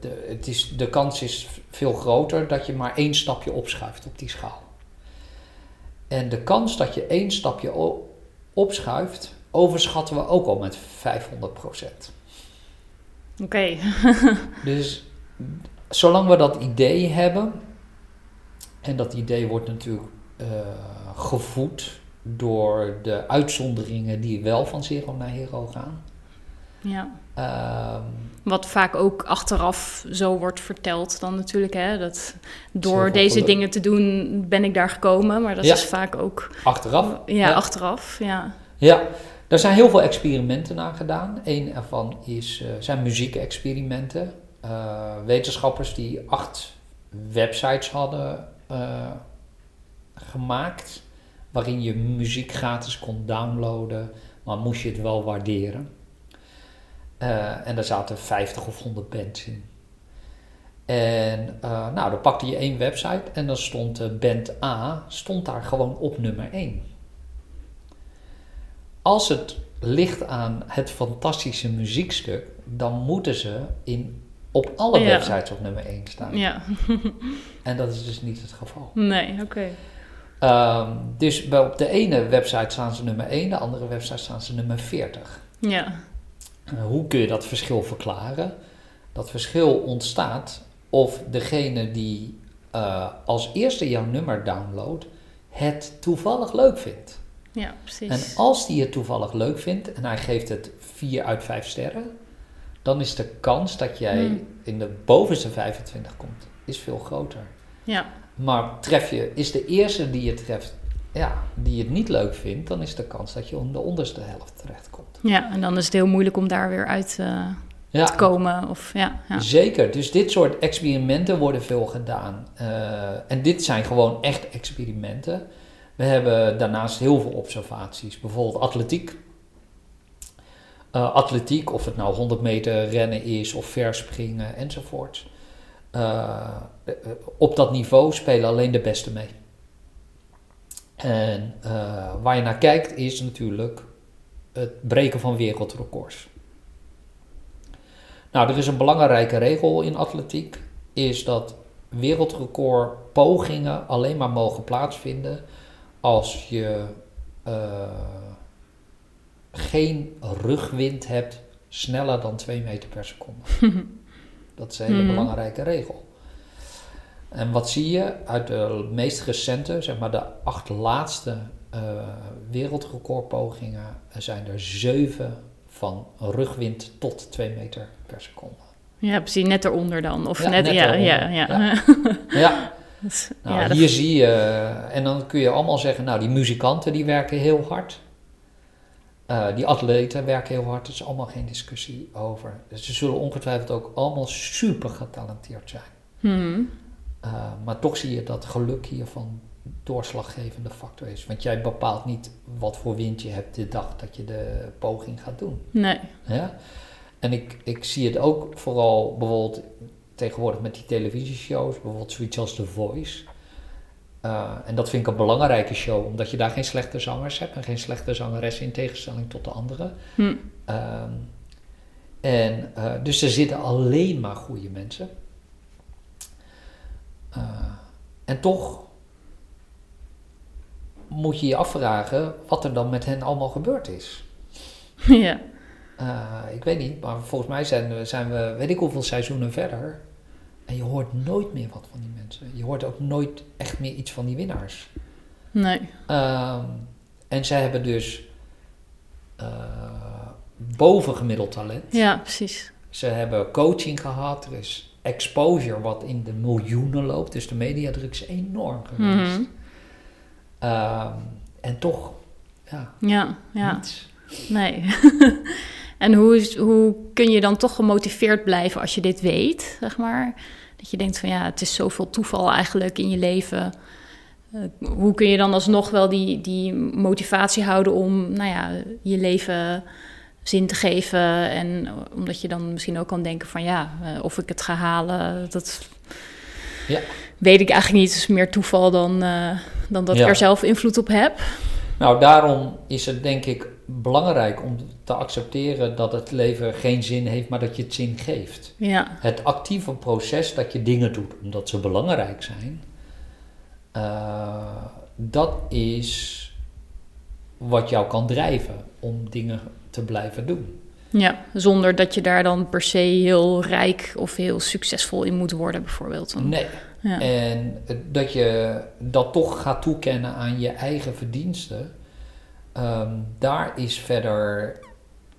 de, het is, de kans is veel groter dat je maar één stapje opschuift op die schaal. En de kans dat je één stapje opschuift, overschatten we ook al met 500 Oké. dus zolang we dat idee hebben, en dat idee wordt natuurlijk uh, gevoed door de uitzonderingen die wel van zero naar hero gaan. Ja. Um, Wat vaak ook achteraf zo wordt verteld dan natuurlijk. Hè? Dat door deze dingen te doen ben ik daar gekomen. Maar dat is vaak ook... Achteraf? Ja, achteraf, ja. Ja, er zijn heel veel experimenten naar gedaan. Een ervan is, uh, zijn muziekexperimenten. Uh, wetenschappers die acht websites hadden uh, gemaakt waarin je muziek gratis kon downloaden, maar moest je het wel waarderen. En daar zaten 50 of 100 bands in. En nou, dan pakte je één website en dan stond band A stond daar gewoon op nummer 1. Als het ligt aan het fantastische muziekstuk, dan moeten ze in, op alle websites op nummer 1 staan. Ja. en dat is dus niet het geval. Nee, oké. Um, dus bij, op de ene website staan ze nummer 1, de andere website staan ze nummer 40. Ja. Uh, hoe kun je dat verschil verklaren? Dat verschil ontstaat of degene die uh, als eerste jouw nummer downloadt, het toevallig leuk vindt. Ja, precies. En als die het toevallig leuk vindt en hij geeft het 4 uit 5 sterren, dan is de kans dat jij hmm. in de bovenste 25 komt, is veel groter. Ja. Maar tref je, is de eerste die je treft, ja, die het niet leuk vindt, dan is de kans dat je om de onderste helft terechtkomt. Ja, en dan is het heel moeilijk om daar weer uit uh, te komen. Of, ja, ja, Zeker, dus dit soort experimenten worden veel gedaan. Uh, en dit zijn gewoon echt experimenten. We hebben daarnaast heel veel observaties, bijvoorbeeld atletiek. Uh, atletiek, of het nou 100 meter rennen is of verspringen enzovoort. Uh, op dat niveau spelen alleen de beste mee. En waar je naar kijkt is natuurlijk het breken van wereldrecords. Nou, er is een belangrijke regel in atletiek, is dat wereldrecord pogingen alleen maar mogen plaatsvinden als je uh, geen rugwind hebt sneller dan 2 meter per seconde. Dat is een hele mhm. belangrijke regel. En wat zie je uit de meest recente, zeg maar de acht laatste uh, wereldrecordpogingen, zijn er zeven van rugwind tot 2 meter per seconde. Ja, precies, net eronder dan. Of net, net ja, ja, ja, ja. ja. nou, hier zie je, en dan kun je allemaal zeggen, nou die muzikanten die werken heel hard. Uh, die atleten werken heel hard, er is allemaal geen discussie over. Dus ze zullen ongetwijfeld ook allemaal super getalenteerd zijn. Hmm. Uh, maar toch zie je dat geluk hiervan doorslaggevende factor is. Want jij bepaalt niet wat voor wind je hebt de dag dat je de poging gaat doen. Nee. Ja? En ik, ik zie het ook vooral bijvoorbeeld tegenwoordig met die televisieshows, bijvoorbeeld zoiets als The Voice. Uh, en dat vind ik een belangrijke show, omdat je daar geen slechte zangers hebt en geen slechte zangeressen in tegenstelling tot de andere. Hm. Um, en uh, dus er zitten alleen maar goede mensen. Uh, en toch moet je je afvragen wat er dan met hen allemaal gebeurd is. Ja. Ik weet niet, maar volgens mij zijn zijn we, weet ik hoeveel seizoenen verder. En je hoort nooit meer wat van die mensen. Je hoort ook nooit echt meer iets van die winnaars. Nee. Um, en zij hebben dus uh, bovengemiddeld talent. Ja, precies. Ze hebben coaching gehad. Er is exposure wat in de miljoenen loopt. Dus de mediadruk is enorm geweest. Mm um, en toch, ja, ja, ja. niets. Nee. en hoe, is, hoe kun je dan toch gemotiveerd blijven als je dit weet, zeg maar? Dat je denkt van ja, het is zoveel toeval eigenlijk in je leven. Uh, hoe kun je dan alsnog wel die, die motivatie houden om nou ja, je leven zin te geven? En omdat je dan misschien ook kan denken van ja, uh, of ik het ga halen, dat ja. weet ik eigenlijk niet. Het is meer toeval dan, uh, dan dat ja. ik er zelf invloed op heb. Nou, daarom is het denk ik belangrijk om te accepteren dat het leven geen zin heeft, maar dat je het zin geeft. Ja. Het actieve proces dat je dingen doet omdat ze belangrijk zijn, uh, dat is wat jou kan drijven om dingen te blijven doen. Ja, zonder dat je daar dan per se heel rijk of heel succesvol in moet worden, bijvoorbeeld. Nee. Ja. En dat je dat toch gaat toekennen aan je eigen verdiensten, um, daar is verder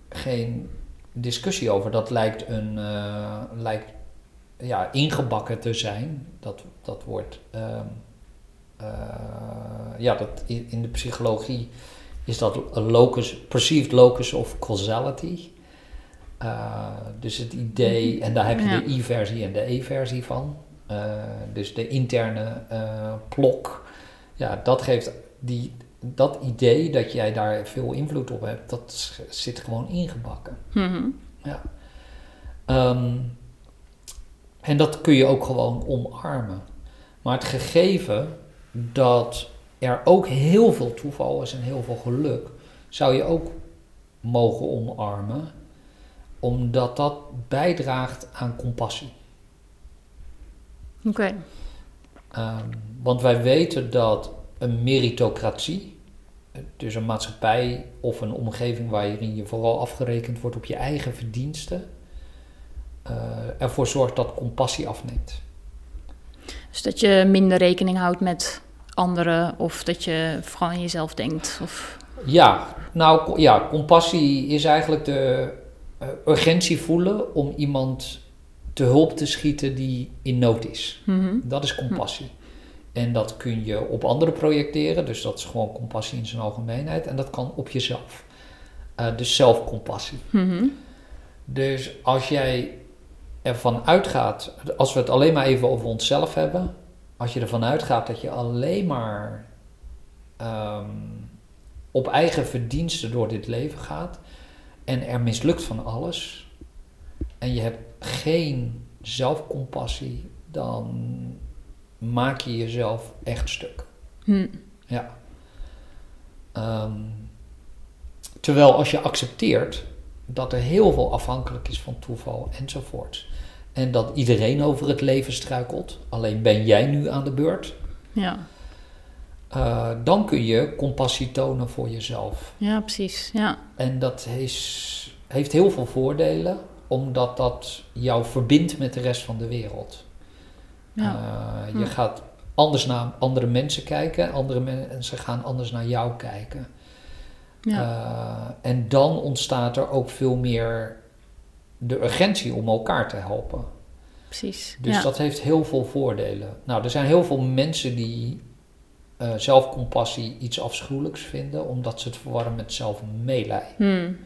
geen discussie over. Dat lijkt, een, uh, lijkt ja, ingebakken te zijn. Dat, dat wordt. Um, uh, ja, dat in, in de psychologie is dat een locus, perceived locus of causality. Uh, dus het idee, en daar heb je ja. de I-versie en de E-versie van. Dus de interne plok. Ja, dat geeft die, dat idee dat jij daar veel invloed op hebt, dat zit gewoon ingebakken. Mm -hmm. Ja. Um, en dat kun je ook gewoon omarmen. Maar het gegeven dat er ook heel veel toeval is en heel veel geluk, zou je ook mogen omarmen, omdat dat bijdraagt aan compassie. Oké. Okay. Um, want wij weten dat een meritocratie, dus een maatschappij of een omgeving waarin je vooral afgerekend wordt op je eigen verdiensten, uh, ervoor zorgt dat compassie afneemt. Dus dat je minder rekening houdt met anderen of dat je vooral aan jezelf denkt? Of... Ja, nou ja, compassie is eigenlijk de uh, urgentie voelen om iemand te hulp te schieten die in nood is. Mm -hmm. Dat is compassie. En dat kun je op anderen projecteren, dus dat is gewoon compassie in zijn algemeenheid. En dat kan op jezelf. Uh, dus zelfcompassie. Mm -hmm. Dus als jij ervan uitgaat, als we het alleen maar even over onszelf hebben, als je ervan uitgaat dat je alleen maar um, op eigen verdiensten door dit leven gaat en er mislukt van alles en je hebt geen zelfcompassie, dan maak je jezelf echt stuk. Hm. Ja. Um, terwijl als je accepteert dat er heel veel afhankelijk is van toeval enzovoort. En dat iedereen over het leven struikelt. Alleen ben jij nu aan de beurt. Ja. Uh, dan kun je compassie tonen voor jezelf. Ja, precies. Ja. En dat is, heeft heel veel voordelen, omdat dat jou verbindt met de rest van de wereld. Ja. Uh, je hm. gaat anders naar andere mensen kijken, andere mensen gaan anders naar jou kijken. Ja. Uh, en dan ontstaat er ook veel meer de urgentie om elkaar te helpen. Precies. Dus ja. dat heeft heel veel voordelen. Nou, er zijn heel veel mensen die uh, zelfcompassie iets afschuwelijks vinden, omdat ze het verwarren met zelfmeelij. Hmm.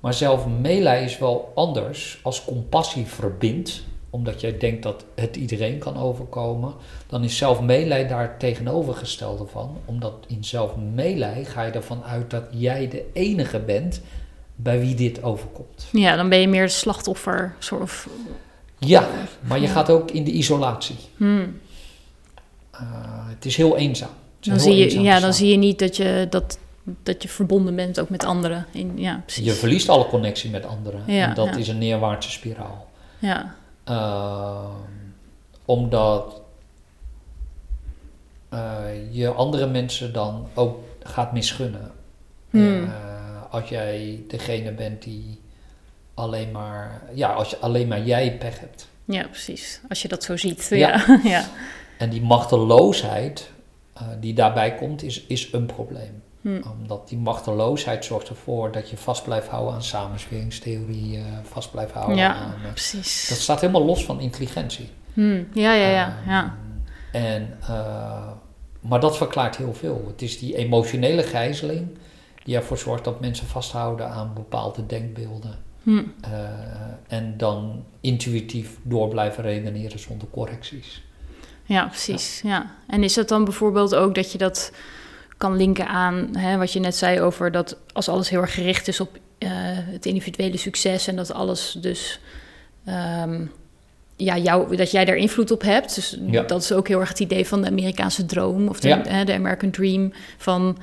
Maar zelfmeelij is wel anders als compassie verbindt, omdat jij denkt dat het iedereen kan overkomen, dan is zelfmeelij daar tegenovergestelde van. Omdat in zelfmeelij ga je ervan uit dat jij de enige bent bij wie dit overkomt. Ja, dan ben je meer het slachtoffer. Soort of... Ja, maar je gaat ook in de isolatie. Hmm. het is heel eenzaam. dan zie je, ja, dan zie je niet dat je, dat, dat je verbonden bent ook met anderen. In, ja, precies. Je verliest alle connectie met anderen. Ja, en dat is een neerwaartse spiraal. Ja. Uh, omdat uh, je andere mensen dan ook gaat misgunnen. Hmm. Uh, als jij degene bent die alleen maar, ja, als je alleen maar jij pech hebt. Ja, precies. Als je dat zo ziet. Ja. ja. En die machteloosheid uh, die daarbij komt, is, is een probleem. Hmm. Omdat die machteloosheid zorgt ervoor dat je vast blijft houden aan samensweringstheorie, vast blijft houden ja, aan... precies. Dat staat helemaal los van intelligentie. Hmm. Ja, ja, ja. ja. En maar dat verklaart heel veel. Het is die emotionele gijzeling die ervoor zorgt dat mensen vasthouden aan bepaalde denkbeelden. Hm. Eh, en dan intuïtief door blijven redeneren zonder correcties. Ja, precies. Ja. En is het dan bijvoorbeeld ook dat je dat kan linken aan hè, wat je net zei over dat als alles heel erg gericht is op uh, het individuele succes en dat alles dus um, ja, jou, dat jij daar invloed op hebt. Dus dat is ook heel erg het idee van de Amerikaanse droom of de, hè, de American Dream. Van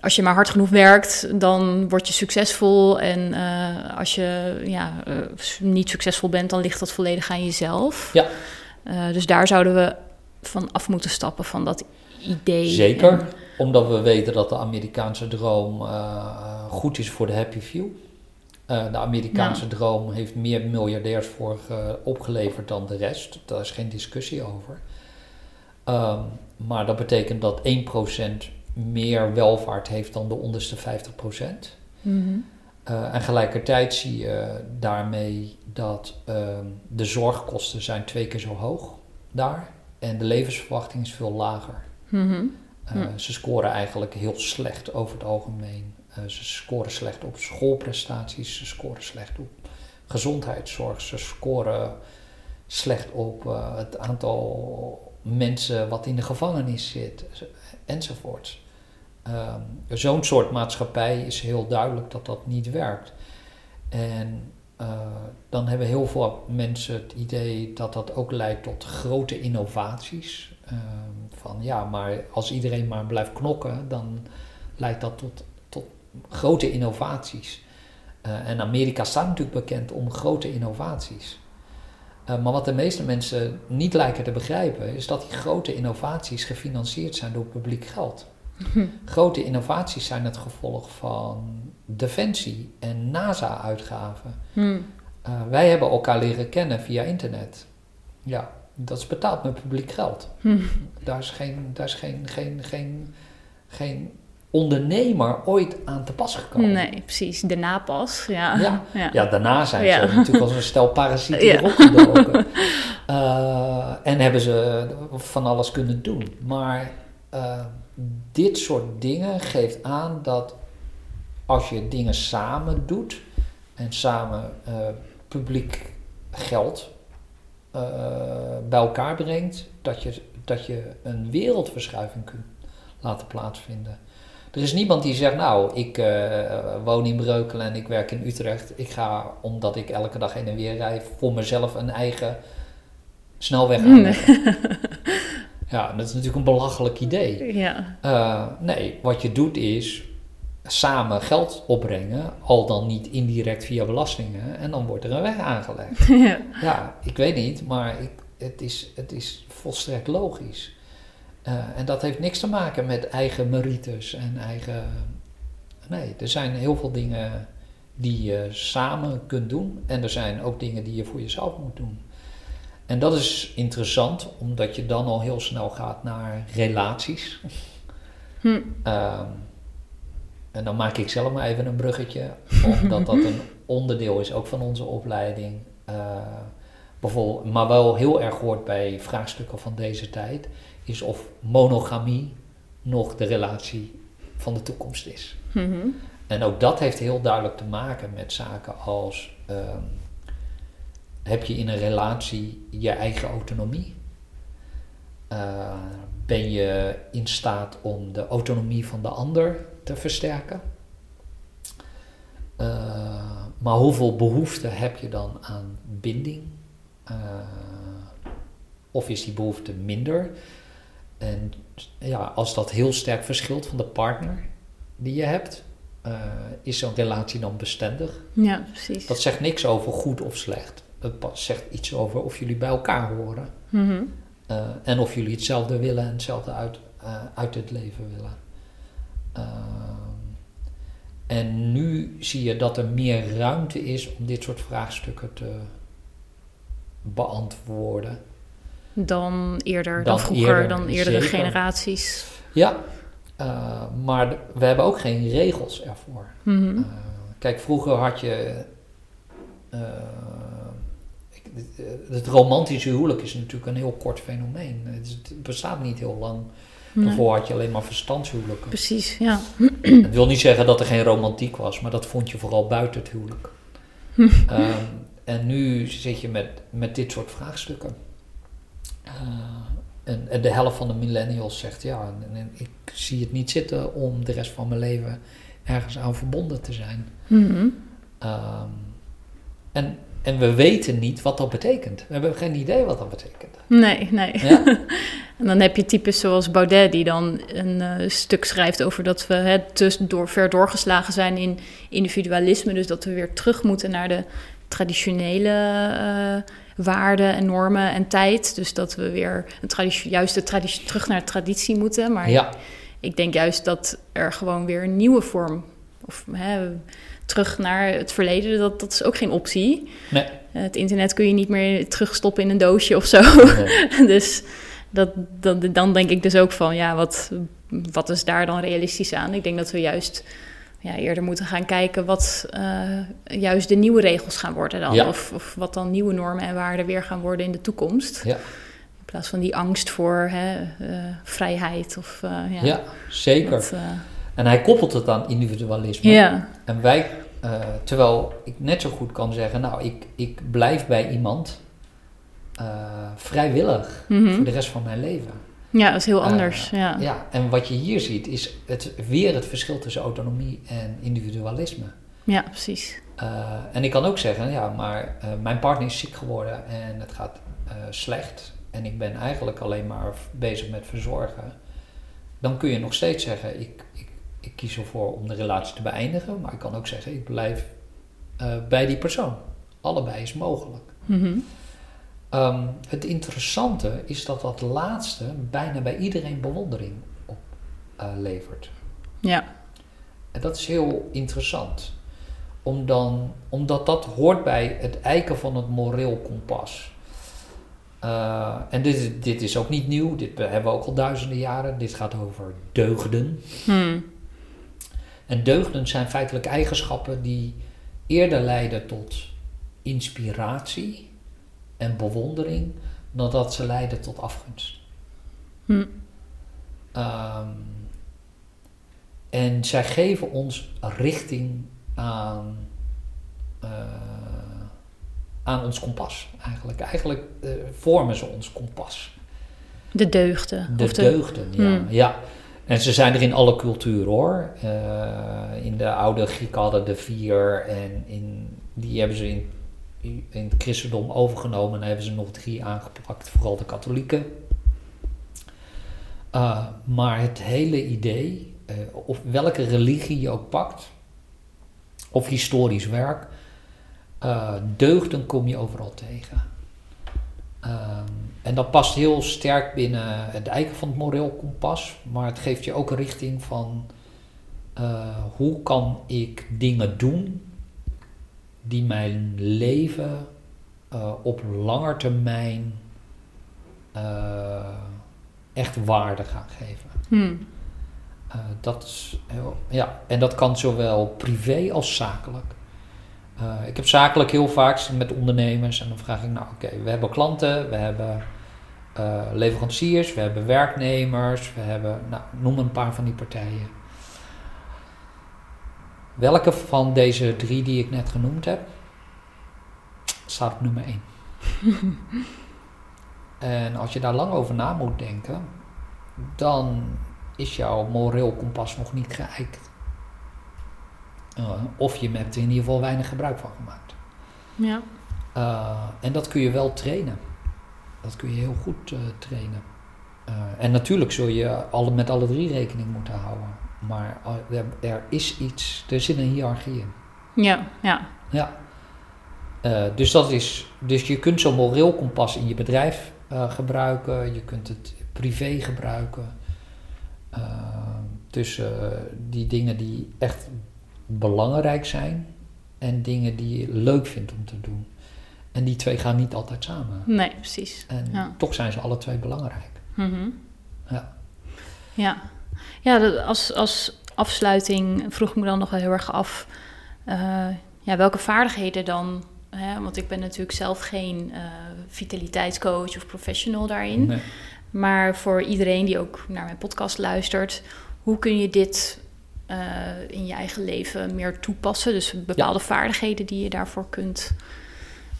als je maar hard genoeg werkt, dan word je succesvol. En uh, als je ja, uh, niet succesvol bent, dan ligt dat volledig aan jezelf. Ja. Uh, dus daar zouden we van af moeten stappen, van dat idee. Zeker, en... omdat we weten dat de Amerikaanse droom goed is voor de happy few. Uh, de Amerikaanse droom heeft meer miljardairs voor opgeleverd dan de rest. Daar is geen discussie over. Um, maar dat betekent dat 1% meer welvaart heeft dan de onderste 50%. Mm -hmm. uh, en gelijkertijd zie je daarmee dat uh, de zorgkosten zijn twee keer zo hoog daar. En de levensverwachting is veel lager. Mm -hmm. Uh, ze scoren eigenlijk heel slecht over het algemeen uh, ze scoren slecht op schoolprestaties, ze scoren slecht op gezondheidszorg, ze scoren slecht op uh, het aantal mensen wat in de gevangenis zit, enzovoort. Uh, Zo'n soort maatschappij is heel duidelijk dat dat niet werkt. En dan hebben heel veel mensen het idee dat dat ook leidt tot grote innovaties. Ehm, van ja, maar als iedereen maar blijft knokken, dan leidt dat tot grote innovaties. Uh, en Amerika staat natuurlijk bekend om grote innovaties. Uh, maar wat de meeste mensen niet lijken te begrijpen, is dat die grote innovaties gefinancierd zijn door publiek geld. Grote innovaties zijn het gevolg van defensie en NASA-uitgaven. Hmm. Uh, wij hebben elkaar leren kennen via internet. Ja, dat is betaald met publiek geld. Hmm. Daar is geen, daar is geen, geen, geen, geen ondernemer ooit aan te pas gekomen. Nee, precies. Daarna pas. Ja, ja. ja. ja daarna zijn ja. ze natuurlijk als een stel parasieten ja. erop gedoken. uh, en hebben ze van alles kunnen doen. Maar uh, dit soort dingen geeft aan dat als je dingen samen doet en samen uh, publiek geld bij elkaar brengt, dat je, dat je een wereldverschuiving kunt laten plaatsvinden. Er is niemand die zegt, nou, ik uh, woon in Breukelen en ik werk in Utrecht. Ik ga, omdat ik elke dag heen en weer rijd, voor mezelf een eigen snelweg aan. ja, dat is natuurlijk een belachelijk idee. Ja. Uh, nee, wat je doet is samen geld opbrengen, al dan niet indirect via belastingen, en dan wordt er een weg aangelegd. Ja, ja ik weet niet, maar ik, het, is, het is volstrekt logisch. Uh, en dat heeft niks te maken met eigen merites en eigen. Nee, er zijn heel veel dingen die je samen kunt doen. En er zijn ook dingen die je voor jezelf moet doen. En dat is interessant, omdat je dan al heel snel gaat naar relaties. Hm. Uh, en dan maak ik zelf maar even een bruggetje, omdat dat een onderdeel is ook van onze opleiding. Uh, bijvoorbeeld, maar wel heel erg hoort bij vraagstukken van deze tijd is of monogamie nog de relatie van de toekomst is. Mhm. En ook dat heeft heel duidelijk te maken met zaken als ehm, heb je in een relatie je eigen autonomie? Uh, ben je in staat om de autonomie van de ander te versterken? Uh, maar hoeveel behoefte heb je dan aan binding? Uh, of is die behoefte minder? en ja, als dat heel sterk verschilt van de partner die je hebt, uh, is zo'n relatie dan bestendig. Ja, precies. Dat zegt niks over goed of slecht. Het zegt iets over of jullie bij elkaar horen. Mhm. En of jullie hetzelfde willen en hetzelfde uit, uit het leven willen. En nu zie je dat er meer ruimte is om dit soort vraagstukken te beantwoorden. Dan eerder, dan, dan vroeger, eerder, dan eerdere zeker. generaties. Ja, uh, maar we hebben ook geen regels ervoor. -hmm. uh, kijk, vroeger had je. Uh, het romantische huwelijk is natuurlijk een heel kort fenomeen. Het bestaat niet heel lang. Nee. Daarvoor had je alleen maar verstandshuwelijken. Precies, ja. Het wil niet zeggen dat er geen romantiek was, maar dat vond je vooral buiten het huwelijk. um, en nu zit je met, met dit soort vraagstukken. Uh, en, en, de helft van de millennials zegt ja, en, en ik zie het niet zitten om de rest van mijn leven ergens aan verbonden te zijn. Mm -hmm. um, en, en we weten niet wat dat betekent. We hebben geen idee wat dat betekent. Nee, nee. Ja? en dan heb je types zoals Baudet, die dan een uh, stuk schrijft over dat we het dus door, ver doorgeslagen zijn in individualisme. Dus dat we weer terug moeten naar de traditionele uh, waarden en normen en tijd. Dus dat we weer een juist de traditie, terug naar de traditie moeten. Maar ja. ik denk juist dat er gewoon weer een nieuwe vorm... of hè, terug naar het verleden, dat, dat is ook geen optie. Nee. Het internet kun je niet meer terugstoppen in een doosje of zo. Nee. dus dat, dat, dan denk ik dus ook van, ja, wat, wat is daar dan realistisch aan? Ik denk dat we juist ja, eerder moeten gaan kijken wat uh, juist de nieuwe regels gaan worden dan. Ja. Of, of, wat dan nieuwe normen en waarden weer gaan worden in de toekomst. Ja. In plaats van die angst voor hè, uh, vrijheid. Of, uh, ja, ja, zeker. Dat, en hij koppelt het aan individualisme. Ja. En wij, terwijl ik net zo goed kan zeggen, nou, ik, ik blijf bij iemand vrijwillig mm -hmm. voor de rest van mijn leven. Ja, dat is heel anders. Uh, ja. ja, en wat je hier ziet is het, weer het verschil tussen autonomie en individualisme. Ja, precies. En ik kan ook zeggen, ja, maar mijn partner is ziek geworden en het gaat slecht. En ik ben eigenlijk alleen maar bezig met verzorgen. Dan kun je nog steeds zeggen, ik, ik, ik kies ervoor om de relatie te beëindigen. Maar ik kan ook zeggen, ik blijf bij die persoon. Allebei is mogelijk. Mm -hmm. Um, het interessante is dat dat laatste bijna bij iedereen bewondering oplevert. Uh, ja. En dat is heel interessant. Om dan, omdat dat hoort bij het eiken van het moreel kompas. Uh, en dit, dit is ook niet nieuw, dit hebben we ook al duizenden jaren. Dit gaat over deugden. Hmm. En deugden zijn feitelijk eigenschappen die eerder leiden tot inspiratie en bewondering dan dat ze leiden tot afgunst. Hm. Um, en zij geven ons richting aan, uh, aan ons kompas eigenlijk. Eigenlijk uh, vormen ze ons kompas. De deugden. De, de... deugden, ja. Hm. ja. En ze zijn er in alle culturen hoor. Uh, in de oude Grieken hadden de vier en in, die hebben ze in het christendom overgenomen en hebben ze nog drie aangeplakt, vooral de katholieken. Uh, maar het hele idee, uh, of welke religie je ook pakt, of historisch werk, deugden kom je overal tegen. En dat past heel sterk binnen het eiken van het moreel kompas, maar het geeft je ook een richting van hoe kan ik dingen doen die mijn leven uh, op lange termijn uh, echt waarde gaan geven. Hmm. Dat is heel, ja, en dat kan zowel privé als zakelijk. Ik heb zakelijk heel vaak met ondernemers en dan vraag ik, nou oké, okay, we hebben klanten, we hebben leveranciers, we hebben werknemers, we hebben, nou, noem een paar van die partijen. Welke van deze drie die ik net genoemd heb, staat op nummer 1? en als je daar lang over na moet denken, dan is jouw moreel kompas nog niet geëikt. Uh, of je hebt er in ieder geval weinig gebruik van gemaakt. Ja. Uh, en dat kun je wel trainen. Dat kun je heel goed uh, trainen. en natuurlijk zul je alle, met alle drie rekening moeten houden. Maar er, er is iets, er zit een hiërarchie in. Ja, ja. Ja. dus, dat is, dus je kunt zo'n moreel kompas in je bedrijf gebruiken. Je kunt het privé gebruiken. tussen die dingen die echt belangrijk zijn en dingen die je leuk vindt om te doen. En die twee gaan niet altijd samen. Nee, precies. En toch zijn ze alle twee belangrijk. Mm Ja. Ja, ja als, als afsluiting vroeg ik me dan nog wel heel erg af... Uh, ja, welke vaardigheden dan... Hè, want ik ben natuurlijk zelf geen uh, vitaliteitscoach of professional daarin. Nee. Maar voor iedereen die ook naar mijn podcast luistert... hoe kun je dit uh, in je eigen leven meer toepassen. Dus bepaalde vaardigheden die je daarvoor kunt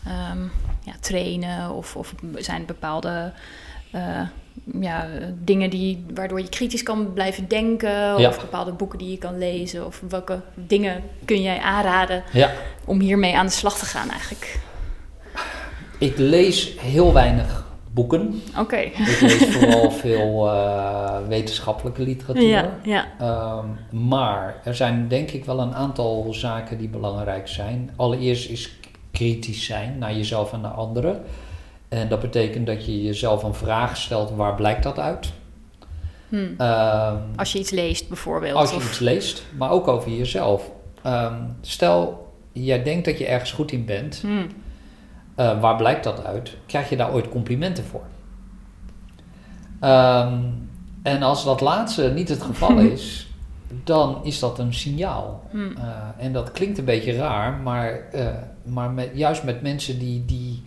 um, ja, trainen. Of, of zijn bepaalde uh, ja, dingen die, waardoor je kritisch kan blijven denken. Of bepaalde boeken die je kan lezen. Of welke dingen kun jij aanraden om hiermee aan de slag te gaan eigenlijk? Ik lees heel weinig boeken. Oké. Ik lees vooral veel uh, wetenschappelijke literatuur. Ja, ja. Um, maar er zijn denk ik wel een aantal zaken die belangrijk zijn. Allereerst is kritisch zijn naar jezelf en naar anderen. En dat betekent dat je jezelf een vraag stelt, waar blijkt dat uit? Hmm. Um, als je iets leest bijvoorbeeld. Als je iets leest, maar ook over jezelf. Um, stel, jij denkt dat je ergens goed in bent. Hmm. Uh, waar blijkt dat uit? Krijg je daar ooit complimenten voor? Um, en als dat laatste niet het geval is, dan is dat een signaal. Hmm. Uh, en dat klinkt een beetje raar, maar, uh, maar met, juist met mensen die die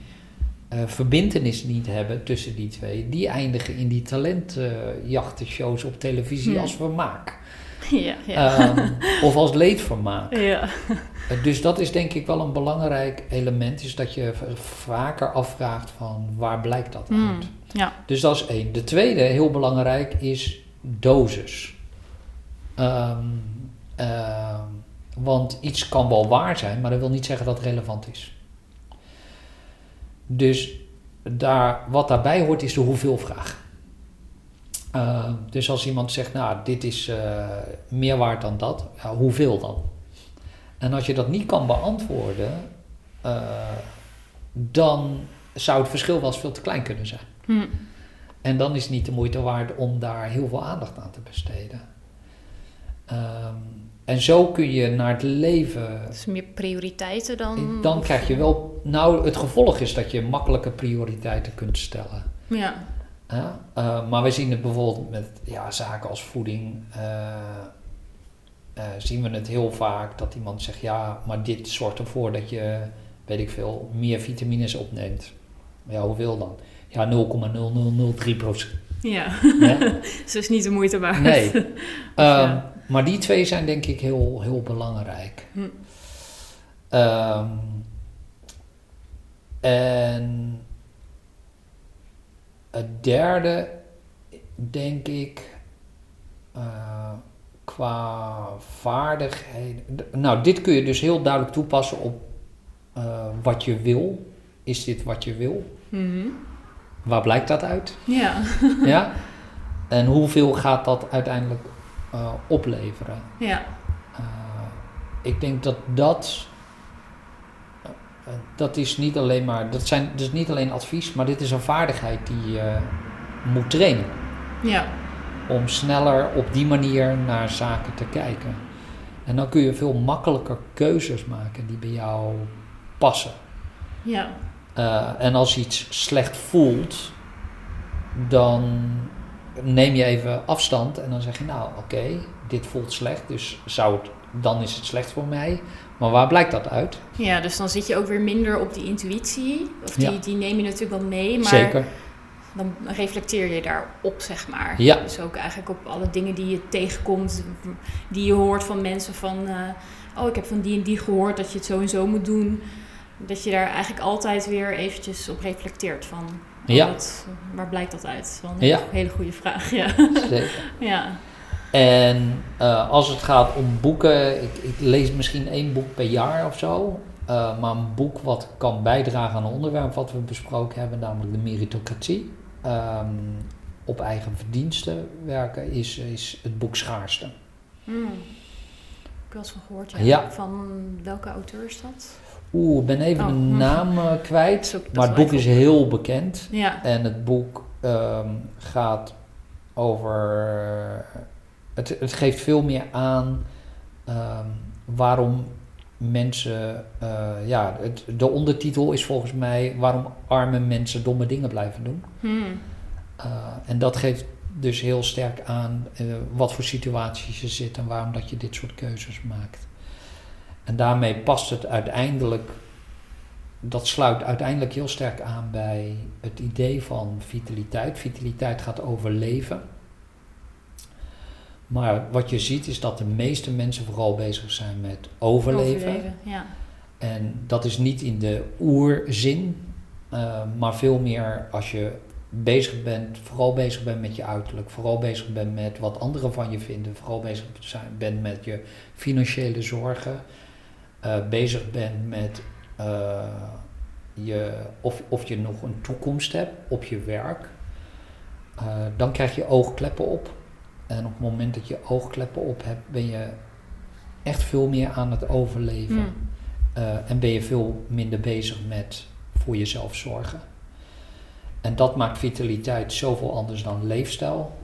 verbindenis niet hebben tussen die twee, die eindigen in die talentjachtenshows op televisie hmm. als vermaak. Ja, ja. Um, of als leedvermaak. Ja. Eh, dus dat is denk ik wel een belangrijk element, is dat je vaker afvraagt van waar blijkt dat mm, uit. Ja. Dus dat is één. De tweede, heel belangrijk, is dosis. Um, uh, want iets kan wel waar zijn, maar dat wil niet zeggen dat het relevant is. Dus daar, wat daarbij hoort is de hoeveelvraag. Uh, dus als iemand zegt, nou, dit is uh, meer waard dan dat, ja, hoeveel dan? En als je dat niet kan beantwoorden, uh, dan zou het verschil wel eens veel te klein kunnen zijn. Hm. En dan is het niet de moeite waard om daar heel veel aandacht aan te besteden. Um, en zo kun je naar het leven. Dus meer prioriteiten dan. Dan krijg je wel. Nou, het gevolg is dat je makkelijke prioriteiten kunt stellen. Ja. Uh, maar we zien het bijvoorbeeld met ja, zaken als voeding. Uh, uh, zien we het heel vaak dat iemand zegt: ja, maar dit zorgt ervoor dat je, weet ik veel, meer vitamines opneemt. Ja, hoeveel dan? Ja, 0,0003 procent. Ja, dus is niet de moeite waard. Nee. Maar die twee zijn denk ik heel, heel belangrijk. Hm. Um, en het derde, denk ik, uh, qua vaardigheden. Nou, dit kun je dus heel duidelijk toepassen op uh, wat je wil. Is dit wat je wil? Mm -hmm. Waar blijkt dat uit? Ja. ja? En hoeveel gaat dat uiteindelijk uh, opleveren? Ja. ik denk dat dat dat is niet alleen maar, dat, zijn, is niet alleen advies, maar dit is een vaardigheid die je moet trainen. Ja. Om sneller op die manier naar zaken te kijken. En dan kun je veel makkelijker keuzes maken die bij jou passen. Ja. Uh, en als iets slecht voelt, dan neem je even afstand en dan zeg je, nou oké, okay, dit voelt slecht, dus zou het, dan is het slecht voor mij. Maar waar blijkt dat uit? Ja, dus dan zit je ook weer minder op die intuïtie. Of die, ja. die neem je natuurlijk wel mee, maar Zeker. dan reflecteer je daarop, zeg maar. Ja. Dus ook eigenlijk op alle dingen die je tegenkomt, die je hoort van mensen van... Uh, oh, ik heb van die en die gehoord dat je het zo en zo moet doen. Dat je daar eigenlijk altijd weer eventjes op reflecteert van... Oh, ja. Wat, waar blijkt dat uit? Dat is wel een ja. hele goede vraag, ja. Zeker. ja. En uh, als het gaat om boeken, ik, ik, lees misschien één boek per jaar of zo. Uh, maar een boek wat kan bijdragen aan een onderwerp wat we besproken hebben, namelijk de meritocratie. Um, op eigen verdiensten werken, is, is het boek Schaarste. Hmm. Ik heb wel eens van gehoord, ja. Ja. Van welke auteur is dat? Oeh, ik ben even Oh, de naam eh, kwijt. Maar het boek is heel bekend. Ja. En het boek ehm, gaat over. Het, het geeft veel meer aan ehm, waarom mensen. eh, ja, het, de ondertitel is volgens mij waarom arme mensen domme dingen blijven doen. Hmm. Uh, en dat geeft dus heel sterk aan uh, wat voor situaties je zit en waarom dat je dit soort keuzes maakt. En daarmee past het uiteindelijk, dat sluit uiteindelijk heel sterk aan bij het idee van vitaliteit. Vitaliteit gaat over leven. Maar wat je ziet is dat de meeste mensen vooral bezig zijn met overleven. Overleven, ja. En dat is niet in de oerzin, uh, maar veel meer als je bezig bent, vooral bezig bent met je uiterlijk, vooral bezig bent met wat anderen van je vinden, vooral bezig zijn, bent met je financiële zorgen, uh, bezig bent met uh, je, of, of je nog een toekomst hebt op je werk, dan krijg je oogkleppen op. En op het moment dat je oogkleppen op hebt, ben je echt veel meer aan het overleven. Hmm. en ben je veel minder bezig met voor jezelf zorgen. En dat maakt vitaliteit zoveel anders dan leefstijl.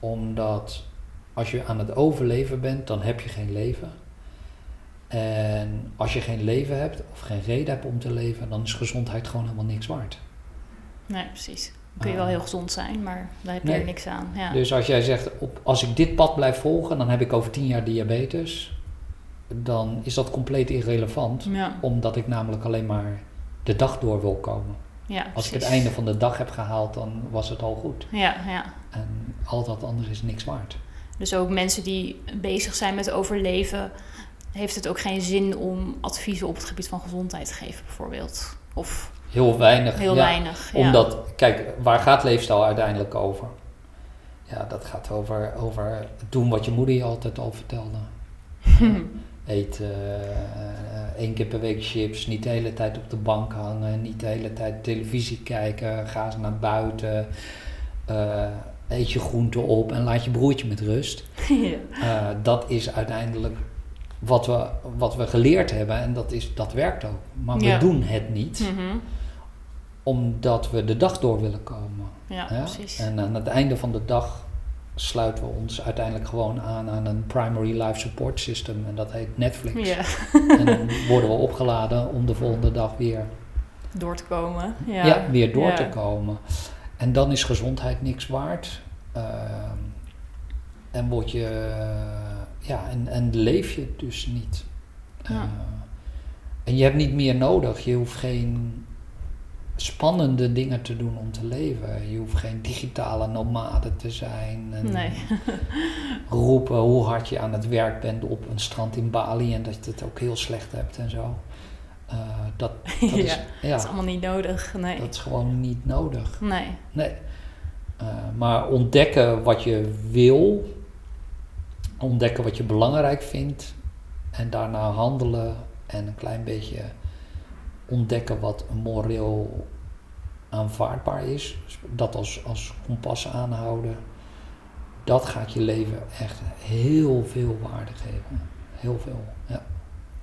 Omdat als je aan het overleven bent, dan heb je geen leven. En als je geen leven hebt of geen reden hebt om te leven, dan is gezondheid gewoon helemaal niks waard. Nee, precies. Kun je wel heel gezond zijn, maar daar heb je Nee. er niks aan. Ja. Dus als jij zegt, op, als ik dit pad blijf volgen, dan heb ik over tien jaar diabetes. Dan is dat compleet irrelevant, ja. omdat ik namelijk alleen maar de dag door wil komen. ja, Als ik het einde van de dag heb gehaald, dan was het al goed. Ja, ja. En al dat andere is niks waard. Dus ook mensen die bezig zijn met overleven, heeft het ook geen zin om adviezen op het gebied van gezondheid te geven, bijvoorbeeld. Of Heel weinig. heel ja. weinig. Ja. Omdat, kijk, waar gaat leefstijl uiteindelijk over? Ja, dat gaat over, over doen wat je moeder je altijd al vertelde. Eet eh, één keer per week chips, niet de hele tijd op de bank hangen, niet de hele tijd televisie kijken, ga eens naar buiten, eh, eet je groenten op en laat je broertje met rust. ja. Eh, dat is uiteindelijk wat we, wat we geleerd hebben en dat, is, dat werkt ook. Maar we doen het niet Mhm. Omdat we de dag door willen komen. ja, precies. En aan het einde van de dag sluiten we ons uiteindelijk gewoon aan aan een primary life support system en dat heet Netflix. Ja, En dan worden we opgeladen om de volgende dag weer, door te komen. ja. Ja, weer door Ja. te komen. En dan is gezondheid niks waard. Ehm, en word je, ja, en, en leef je dus niet. Ja. Eh, en je hebt niet meer nodig. Je hoeft geen spannende dingen te doen om te leven. Je hoeft geen digitale nomade te zijn. En Nee. roepen hoe hard je aan het werk bent op een strand in Bali en dat je het ook heel slecht hebt en zo. Eh, dat, dat, Ja, is, ja, Dat is allemaal niet nodig. Nee. dat is gewoon niet nodig. Nee. Nee. Eh, maar ontdekken wat je wil, ontdekken wat je belangrijk vindt en daarna handelen en een klein beetje ontdekken wat moreel aanvaardbaar is. Dus dat als, als kompas aanhouden, dat gaat je leven echt heel veel waarde geven. Heel veel, ja.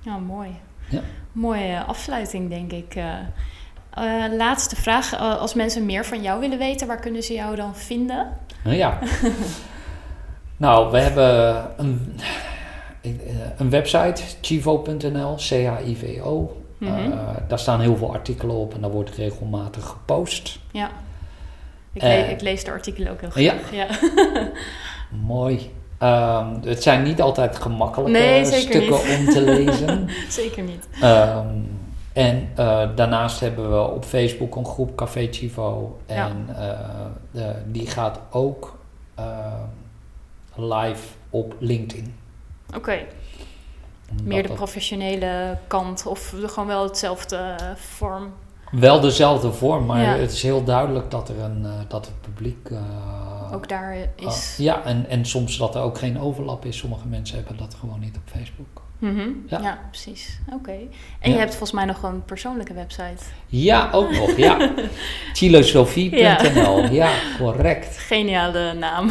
Ja, mooi. Ja. Mooie afsluiting, denk ik. Eh, eh, laatste vraag. Eh, als mensen meer van jou willen weten, waar kunnen ze jou dan vinden? Nou ja. nou, we hebben een, een website, chivo.nl, C-H-I-V-O. Mhm. Eh, daar staan heel veel artikelen op en daar wordt regelmatig gepost. Ja. Ik, ik lees de artikelen ook heel graag. Ja. Mooi. Ehm, het zijn niet altijd gemakkelijke Nee, stukken niet. om te lezen. Zeker niet. Ehm, en eh, daarnaast hebben we op Facebook een groep Café Chivo. En eh, de- die gaat ook eh, live op LinkedIn. Oké. Meer de professionele kant of gewoon wel hetzelfde eh, vorm. Wel dezelfde vorm, maar Ja. het is heel duidelijk dat, er een, eh, dat het publiek eh, ook daar is. Ja, en, en soms dat er ook geen overlap is. Sommige mensen hebben dat gewoon niet op Facebook. Mhm. ja. precies. Oké. En je hebt volgens mij nog een persoonlijke website. Ja, ook nog. Ja. Chilosofie.nl. Ja. correct. Geniale naam.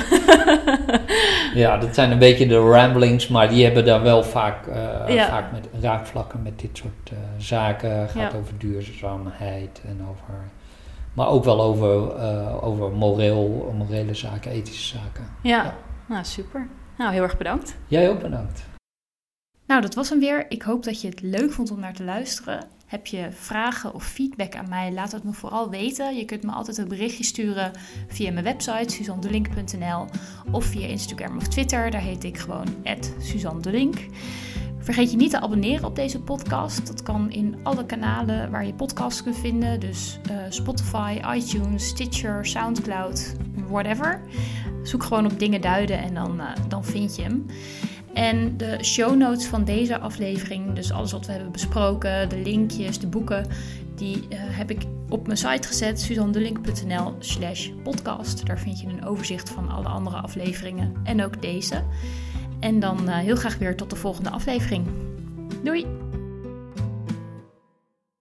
ja, dat zijn een beetje de ramblings, maar die hebben daar wel vaak, uh, vaak met raakvlakken met dit soort uh, zaken. Gaat over duurzaamheid en over. Maar ook wel over, uh, over moreel, morele zaken, ethische zaken. Ja, nou super. Nou, heel erg bedankt. Jij ook bedankt. Nou, dat was hem weer. Ik hoop dat je het leuk vond om naar te luisteren. Heb je vragen of feedback aan mij? Laat het me vooral weten. Je kunt me altijd een berichtje sturen via mijn website suzandelink.nl of via Instagram of Twitter. Daar heet ik gewoon @suzandelink. Vergeet je niet te abonneren op deze podcast. Dat kan in alle kanalen waar je podcasts kunt vinden. Dus uh, Spotify, iTunes, Stitcher, Soundcloud, whatever. Zoek gewoon op dingen duiden en dan, uh, dan vind je hem. En de show notes van deze aflevering, dus alles wat we hebben besproken, de linkjes, de boeken, die uh, heb ik op mijn site gezet, suzandelink.nl slash podcast. Daar vind je een overzicht van alle andere afleveringen en ook deze. En dan uh, heel graag weer tot de volgende aflevering. Doei!